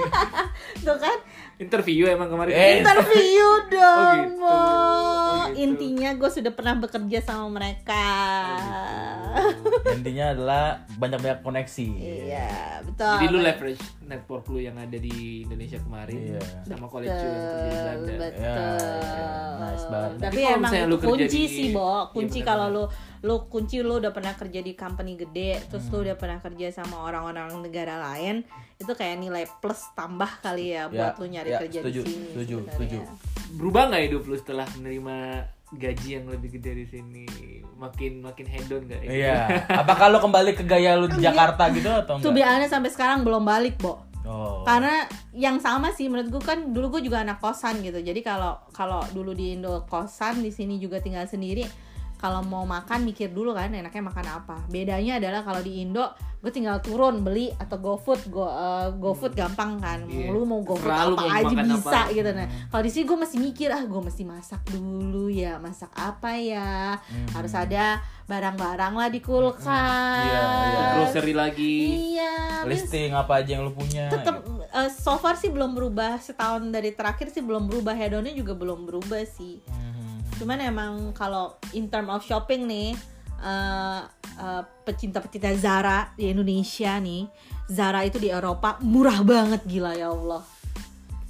Speaker 2: tuh kan.
Speaker 1: Interview emang kemarin.
Speaker 3: Eh,
Speaker 2: interview dong
Speaker 1: gitu. Oh, gitu.
Speaker 2: intinya gue sudah pernah bekerja sama mereka
Speaker 3: intinya adalah banyak-banyak koneksi
Speaker 2: iya betul
Speaker 1: Jadi lu leverage network lu yang ada di Indonesia kemarin
Speaker 3: Iya.
Speaker 1: sama college lu yang kerja di Belanda.
Speaker 2: betul
Speaker 3: Ya, ya, nice banget.
Speaker 2: tapi
Speaker 1: Tapi
Speaker 2: emang
Speaker 1: lu kerja
Speaker 2: kunci
Speaker 1: di-
Speaker 2: sih bo kunci
Speaker 1: Iya,
Speaker 2: kalau lu lu kunci lu udah pernah kerja di company gede terus
Speaker 3: Hmm.
Speaker 2: lu udah pernah kerja sama orang-orang negara lain itu kayak nilai plus tambah kali ya buat
Speaker 3: Ya,
Speaker 2: lu nyari
Speaker 3: ya,
Speaker 2: kerja
Speaker 3: setuju,
Speaker 2: di sini
Speaker 3: setuju,
Speaker 2: sebenarnya.
Speaker 3: setuju.
Speaker 1: Berubah nggak hidup lu setelah menerima gaji yang lebih gede di sini? Makin makin hedon nggak? ya?
Speaker 3: iya apakah lo kembali ke gaya lu di Jakarta gitu atau
Speaker 2: Tuh
Speaker 3: enggak
Speaker 2: biasanya sampai sekarang belum balik, Bo.
Speaker 3: oh
Speaker 2: Karena yang sama sih menurut gue kan dulu gue juga anak kosan gitu. Jadi kalau kalau dulu di Indo kosan di sini juga tinggal sendiri. Kalau mau makan mikir dulu kan enaknya makan apa. Bedanya adalah kalau di Indo gue tinggal turun beli atau GoFood, go uh, GoFood gampang kan.
Speaker 1: Iya.
Speaker 2: Lu mau GoFood apa
Speaker 1: mau
Speaker 2: aja bisa
Speaker 1: apa.
Speaker 2: gitu nah. Kalau di sini gue mesti mikir ah gue mesti masak dulu ya, masak apa ya.
Speaker 3: Hmm.
Speaker 2: Harus ada barang-barang lah di kulkas.
Speaker 3: Iya, iya.
Speaker 1: Grocery lagi.
Speaker 2: Iya,
Speaker 3: listing apa aja yang lu punya
Speaker 2: tetap
Speaker 3: gitu.
Speaker 2: uh, so far sih belum berubah setahun dari terakhir sih belum berubah hedonnya juga belum berubah sih
Speaker 3: Mhm.
Speaker 2: Cuman emang kalau in term of shopping nih uh, uh, pecinta-pecinta Zara di Indonesia nih Zara itu di Eropa murah banget gila ya Allah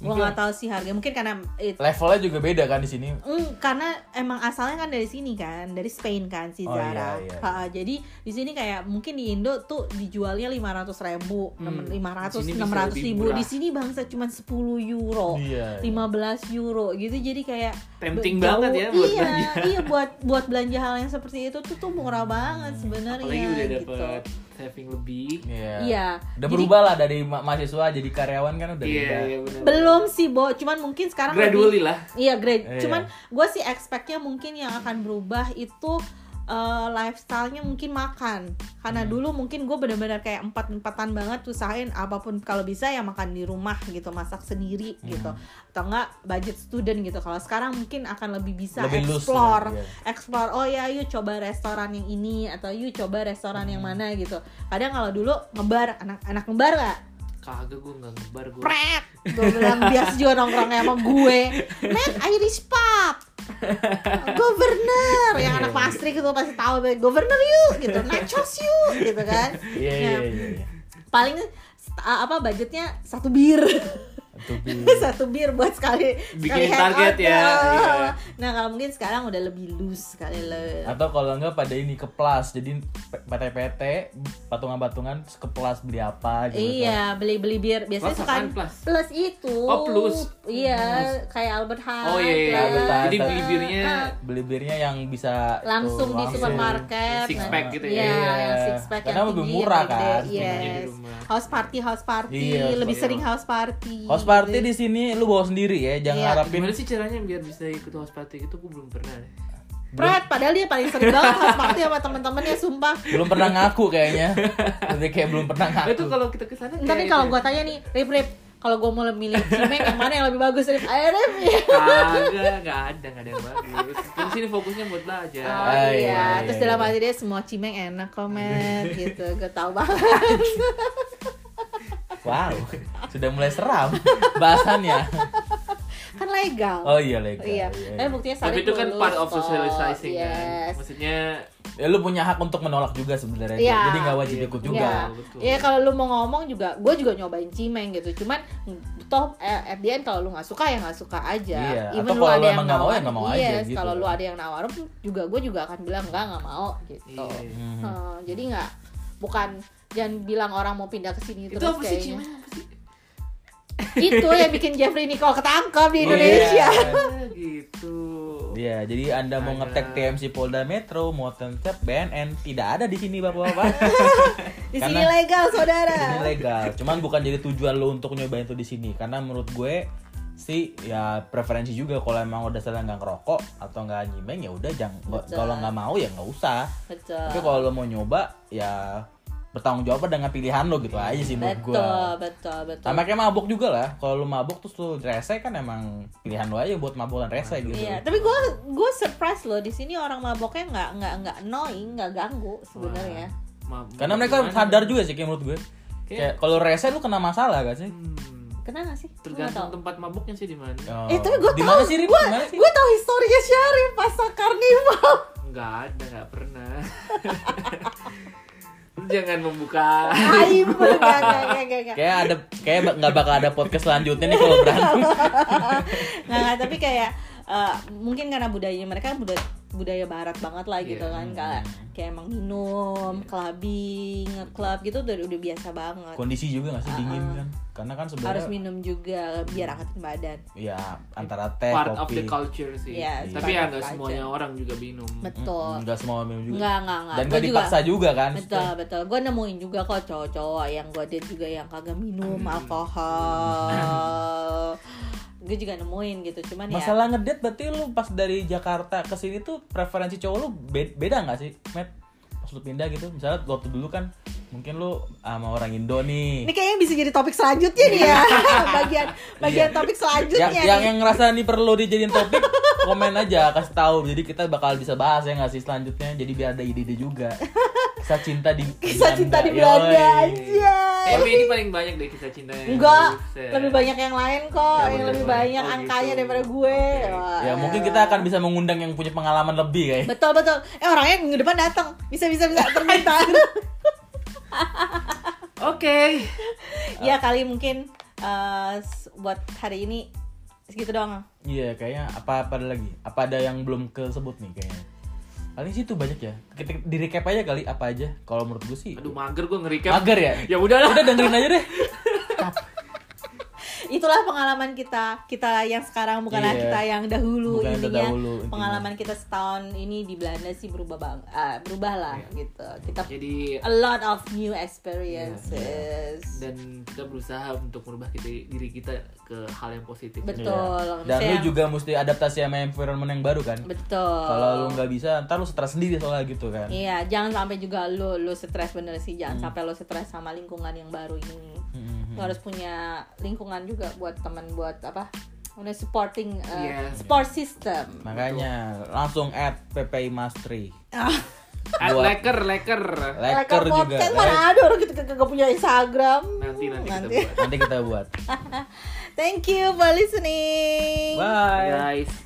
Speaker 2: gue nggak tahu sih harga mungkin karena it-
Speaker 3: Levelnya juga beda kan di sini.
Speaker 2: Mm, karena emang asalnya kan dari sini kan, dari Spain kan si
Speaker 3: Oh,
Speaker 2: Zara.
Speaker 3: iya, iya.
Speaker 2: Ha, jadi di sini kayak mungkin di Indo tuh dijualnya 500 ribu,
Speaker 1: Hmm.
Speaker 2: 500,
Speaker 1: Di sini bisa
Speaker 2: 600
Speaker 1: lebih
Speaker 2: ribu. Di sini bangsa cuma 10 euro,
Speaker 3: Iya, iya.
Speaker 2: 15 euro gitu. Jadi kayak
Speaker 1: Tempting
Speaker 2: jauh-
Speaker 1: banget ya buat
Speaker 2: iya,
Speaker 1: belanja.
Speaker 2: iya buat buat belanja hal yang seperti itu tuh tuh murah banget sebenarnya.
Speaker 1: apalagi udah
Speaker 2: gitu.
Speaker 1: Saving lebih
Speaker 3: Iya.
Speaker 2: Iya.
Speaker 3: Udah
Speaker 2: Jadi-
Speaker 3: berubah lah dari ma- mahasiswa jadi karyawan kan udah
Speaker 1: iya
Speaker 3: beda.
Speaker 1: iya
Speaker 2: Belum sih, Bo. Cuman mungkin sekarang
Speaker 1: gradually
Speaker 2: lebih-
Speaker 1: lah
Speaker 2: Iya, grade.
Speaker 3: Iya.
Speaker 2: Cuman gue sih expectnya mungkin yang akan berubah itu eh, lifestyle-nya mungkin makan. Karena
Speaker 3: Hmm.
Speaker 2: dulu mungkin gue bener-bener kayak empat-empatan banget usahain apa pun kalau bisa ya makan di rumah gitu, masak sendiri
Speaker 3: Hmm.
Speaker 2: gitu. Atau enggak budget student gitu. Kalau sekarang mungkin akan lebih bisa
Speaker 3: Lebih
Speaker 2: explore,
Speaker 3: iya.
Speaker 2: explore. Oh ya, yuk coba restoran yang ini atau yuk coba restoran yang
Speaker 3: Hmm.
Speaker 2: mana gitu. Kadang kalau dulu ngebar, anak-anak ngebar gak?
Speaker 1: Kagak gue nggak ngebar gue
Speaker 2: Pret, gue bilang biasa juga nongkrongnya sama gue. Men, Irish pub Governor Yang anak pastri gitu pasti tahu Governor yuk gitu. Nachos yuk gitu kan.
Speaker 3: Iya iya
Speaker 2: Nah,
Speaker 3: iya. iya.
Speaker 2: Paling uh, apa budgetnya satu bir
Speaker 3: Itu bi-
Speaker 2: satu bir buat sekali
Speaker 1: Bikin
Speaker 2: sekali
Speaker 1: target ya, iya.
Speaker 2: nah kalau mungkin sekarang udah lebih loose kali le
Speaker 3: Atau kalau enggak pada ini ke plus jadi PT-PT patungan-patungan ke plus beli apa gitu.
Speaker 2: Iya, beli-beli bir. Biasanya
Speaker 1: Plus
Speaker 2: suka
Speaker 1: apaan, plus?
Speaker 2: plus itu.
Speaker 1: Oh, plus.
Speaker 2: Iya, kayak Albert Heijn.
Speaker 1: oh iya iya
Speaker 3: Albert
Speaker 2: plus.
Speaker 3: Heijn.
Speaker 1: jadi beli birnya
Speaker 2: Ah,
Speaker 3: Beli birnya yang bisa
Speaker 2: langsung
Speaker 3: tuh,
Speaker 2: di
Speaker 3: langsung.
Speaker 2: supermarket.
Speaker 1: Six pack gitu ya.
Speaker 2: Iya,
Speaker 3: Iya.
Speaker 2: yang six pack
Speaker 3: Karena
Speaker 2: yang
Speaker 3: lebih murah kan,
Speaker 2: Yes.
Speaker 1: rumah.
Speaker 2: House party, house party,
Speaker 3: Iya,
Speaker 2: lebih
Speaker 1: iya.
Speaker 2: sering house party.
Speaker 3: House party
Speaker 2: gitu.
Speaker 3: di sini lu bawa sendiri ya, jangan
Speaker 2: Iya.
Speaker 3: harapin
Speaker 1: gimana sih caranya biar bisa ikut house party gitu gue belum pernah deh.
Speaker 2: Prat, padahal dia paling sering banget house party sama temen-temennya, sumpah.
Speaker 3: belum pernah ngaku kayaknya. Jadi kayak belum pernah
Speaker 1: Nah, itu
Speaker 3: ngaku.
Speaker 1: kalau kita ke sana
Speaker 2: Ntar nih kalau gue tanya nih, Rip, Rip, kalau gue mau milih cimeng yang mana yang lebih bagus, Rip? Ayo, Rip. ya.
Speaker 1: kagak nggak ada nggak ada yang bagus di sini fokusnya buat belajar
Speaker 2: Oh iya,
Speaker 3: iya,
Speaker 2: terus
Speaker 3: iya,
Speaker 2: dalam
Speaker 3: iya.
Speaker 2: hati dia semua cimeng enak kok, men, gitu. Gue tau banget.
Speaker 3: Wow, sudah mulai seram bahasannya.
Speaker 2: kan legal.
Speaker 3: Oh iya legal.
Speaker 2: Iya, tapi buktinya
Speaker 1: tapi itu kan part of socializing kan
Speaker 2: yes.
Speaker 1: maksudnya
Speaker 3: Ya lu punya hak untuk menolak juga sebenarnya.
Speaker 2: Iya.
Speaker 3: Jadi nggak wajib
Speaker 1: Iya,
Speaker 3: ikut juga.
Speaker 2: Iya,
Speaker 1: betul.
Speaker 2: Iya, kalau lu mau ngomong juga, gue juga nyobain cimeng gitu. Cuman toh eh, at the end kalau lu nggak suka ya nggak suka aja.
Speaker 3: Iya,
Speaker 2: Even
Speaker 3: atau
Speaker 2: lu ada
Speaker 3: lu
Speaker 2: yang
Speaker 3: nggak mau, ya
Speaker 2: nawarin,
Speaker 3: nggak mau aja
Speaker 2: yes,
Speaker 3: gitu.
Speaker 2: Kalau lu ada yang nawarin juga gue juga akan bilang enggak nggak mau gitu.
Speaker 1: Iya.
Speaker 2: Hmm, jadi nggak bukan jangan bilang orang mau pindah ke sini
Speaker 1: itu
Speaker 2: terus
Speaker 1: apa sih
Speaker 2: kayaknya.
Speaker 1: cimeng apa sih
Speaker 2: itu yang bikin Jeffrey Nicole ketangkep di Indonesia.
Speaker 1: Ah, gitu
Speaker 3: Iya, jadi Anda mau ngetek TMC Polda Metro, mau ngetek BNN, tidak ada di sini Bapak-bapak.
Speaker 2: Di sini legal,
Speaker 3: Di
Speaker 2: saudara.
Speaker 3: sini legal. Cuman bukan jadi tujuan lo untuk nyobain itu di sini karena menurut gue sih ya preferensi juga kalau emang udah salah nggak ngerokok atau nggak nyimeng ya udah jangan kalau nggak mau ya nggak usah
Speaker 2: Betul.
Speaker 3: tapi kalau lo mau nyoba ya bertanggung jawab dengan pilihan lo gitu aja sih menurut gue
Speaker 2: Betul, betul, betul.
Speaker 3: sama kayak mabuk juga lah kalau lo mabuk terus lo rese kan emang pilihan lo aja buat mabuk dan rese gitu
Speaker 2: Iya, tapi gue gue surprise loh di sini orang maboknya nggak nggak nggak annoying, nggak ganggu sebenarnya.
Speaker 3: Karena mereka
Speaker 1: gimana?
Speaker 3: sadar juga sih kayak menurut gue
Speaker 1: Kayak-
Speaker 3: kayak kalau rese lu kena masalah gak sih
Speaker 1: Hmm,
Speaker 2: Kena nggak sih?
Speaker 1: Tergantung tempat mabuknya sih di mana
Speaker 3: Oh.
Speaker 2: Eh tapi gue
Speaker 3: mana sih Rip?
Speaker 2: gue
Speaker 3: Di mana sih?
Speaker 2: gue tahu historinya Syarif pas karnival.
Speaker 1: nggak ada nggak pernah jangan membuka
Speaker 2: Aib.
Speaker 3: Kayak ada kayak nggak bakal ada podcast selanjutnya nih kalau berantem.
Speaker 2: Nggak tapi kayak eh, mungkin karena budayanya mereka kan budaya budaya barat banget lah gitu
Speaker 1: Iya.
Speaker 2: kan kayak kayak emang minum, clubbing, club gitu udah udah biasa banget.
Speaker 3: Kondisi juga nggak sih dingin kan? Karena kan
Speaker 2: Harus
Speaker 3: sebenarnya
Speaker 2: minum juga biar angkatin badan.
Speaker 3: ya antara teh,
Speaker 1: part of
Speaker 3: kopi.
Speaker 1: the culture sih
Speaker 2: Yes,
Speaker 1: tapi
Speaker 2: part
Speaker 1: ya
Speaker 2: of
Speaker 1: nggak semuanya orang juga minum
Speaker 2: Betul.
Speaker 3: Mm, Nggak semua minum juga.
Speaker 2: Enggak, enggak, enggak.
Speaker 3: Dan
Speaker 2: Gua
Speaker 3: nggak
Speaker 2: juga-
Speaker 3: dipaksa juga kan?
Speaker 2: Betul, betul. Gue nemuin juga kok cowok-cowok yang gue date juga yang kagak minum
Speaker 3: Hmm.
Speaker 2: alkohol. gue juga nemuin gitu, cuman ya
Speaker 3: Masalah ngedate berarti lu pas dari Jakarta ke sini tuh preferensi cowok lu be- beda nggak sih, Matt? Pas lu pindah gitu, misalnya waktu dulu kan mungkin lu sama orang Indo nih.
Speaker 2: ini kayaknya bisa jadi topik selanjutnya nih ya. bagian bagian
Speaker 3: Iya.
Speaker 2: topik selanjutnya
Speaker 3: yang, yang
Speaker 2: nih.
Speaker 3: yang ngerasa nih perlu dijadiin topik komen aja kasih tahu jadi kita bakal bisa bahas ya nggak sih selanjutnya jadi biar ada ide-ide juga kisah cinta di
Speaker 2: Kisah cinta di
Speaker 3: Belanda,
Speaker 2: aja.
Speaker 1: tapi ini paling banyak deh kisah cinta yang
Speaker 2: Enggak, lebih banyak yang lain kok,
Speaker 1: Ya,
Speaker 2: yang lebih banyak
Speaker 1: Oh,
Speaker 2: angkanya
Speaker 1: gitu.
Speaker 2: daripada gue.
Speaker 1: Oke.
Speaker 2: Wah,
Speaker 3: ya mungkin kita akan bisa mengundang yang punya pengalaman lebih kayak
Speaker 2: Betul betul. Eh orangnya minggu depan datang. Bisa bisa bisa permintaan.
Speaker 1: oke
Speaker 2: ya kali mungkin eh, s- buat hari ini segitu doang.
Speaker 3: Iya, kayaknya apa apa ada lagi? Apa ada yang belum kesebut nih kayaknya? Paling sih itu banyak ya. Kita di recap aja kali apa aja. Kalau menurut gue sih.
Speaker 1: Aduh mager gue nge-recap.
Speaker 3: Mager ya?
Speaker 1: Ya udahlah.
Speaker 3: Udah dengerin aja deh.
Speaker 2: Itulah pengalaman kita, kita yang sekarang bukanlah
Speaker 3: Iya.
Speaker 2: kita yang dahulu
Speaker 3: Bukan yang
Speaker 2: intinya.
Speaker 3: terdahulu, intinya.
Speaker 2: Pengalaman kita setahun ini di Belanda sih berubah bang, ah, berubah lah
Speaker 3: Iya.
Speaker 2: gitu. Kita
Speaker 1: Jadi
Speaker 2: a lot of new experiences.
Speaker 1: dan kita berusaha untuk merubah kita, diri kita ke hal yang positif.
Speaker 2: Betul.
Speaker 3: Iya. Dan lu
Speaker 2: Misalnya-
Speaker 3: juga mesti adaptasi sama environment yang baru kan.
Speaker 2: Betul.
Speaker 3: Kalau lu nggak bisa, ntar lu stres sendiri soalnya gitu kan.
Speaker 2: Iya, jangan sampai juga lu lu stres bener sih, jangan sampai lu stres sama lingkungan yang baru ini.
Speaker 3: Hmm,
Speaker 2: harus punya lingkungan juga buat teman buat apa? Udah supporting uh,
Speaker 1: Yes.
Speaker 2: support system.
Speaker 3: Makanya langsung add PPI Mastri.
Speaker 2: Ah,
Speaker 1: At leker, leker.
Speaker 3: Leker juga.
Speaker 2: podcast mana ada orang kita kagak punya Instagram.
Speaker 1: Nanti nanti,
Speaker 2: Nanti.
Speaker 1: kita buat.
Speaker 3: Nanti kita buat.
Speaker 2: Thank you for listening.
Speaker 3: Bye.
Speaker 1: Guys.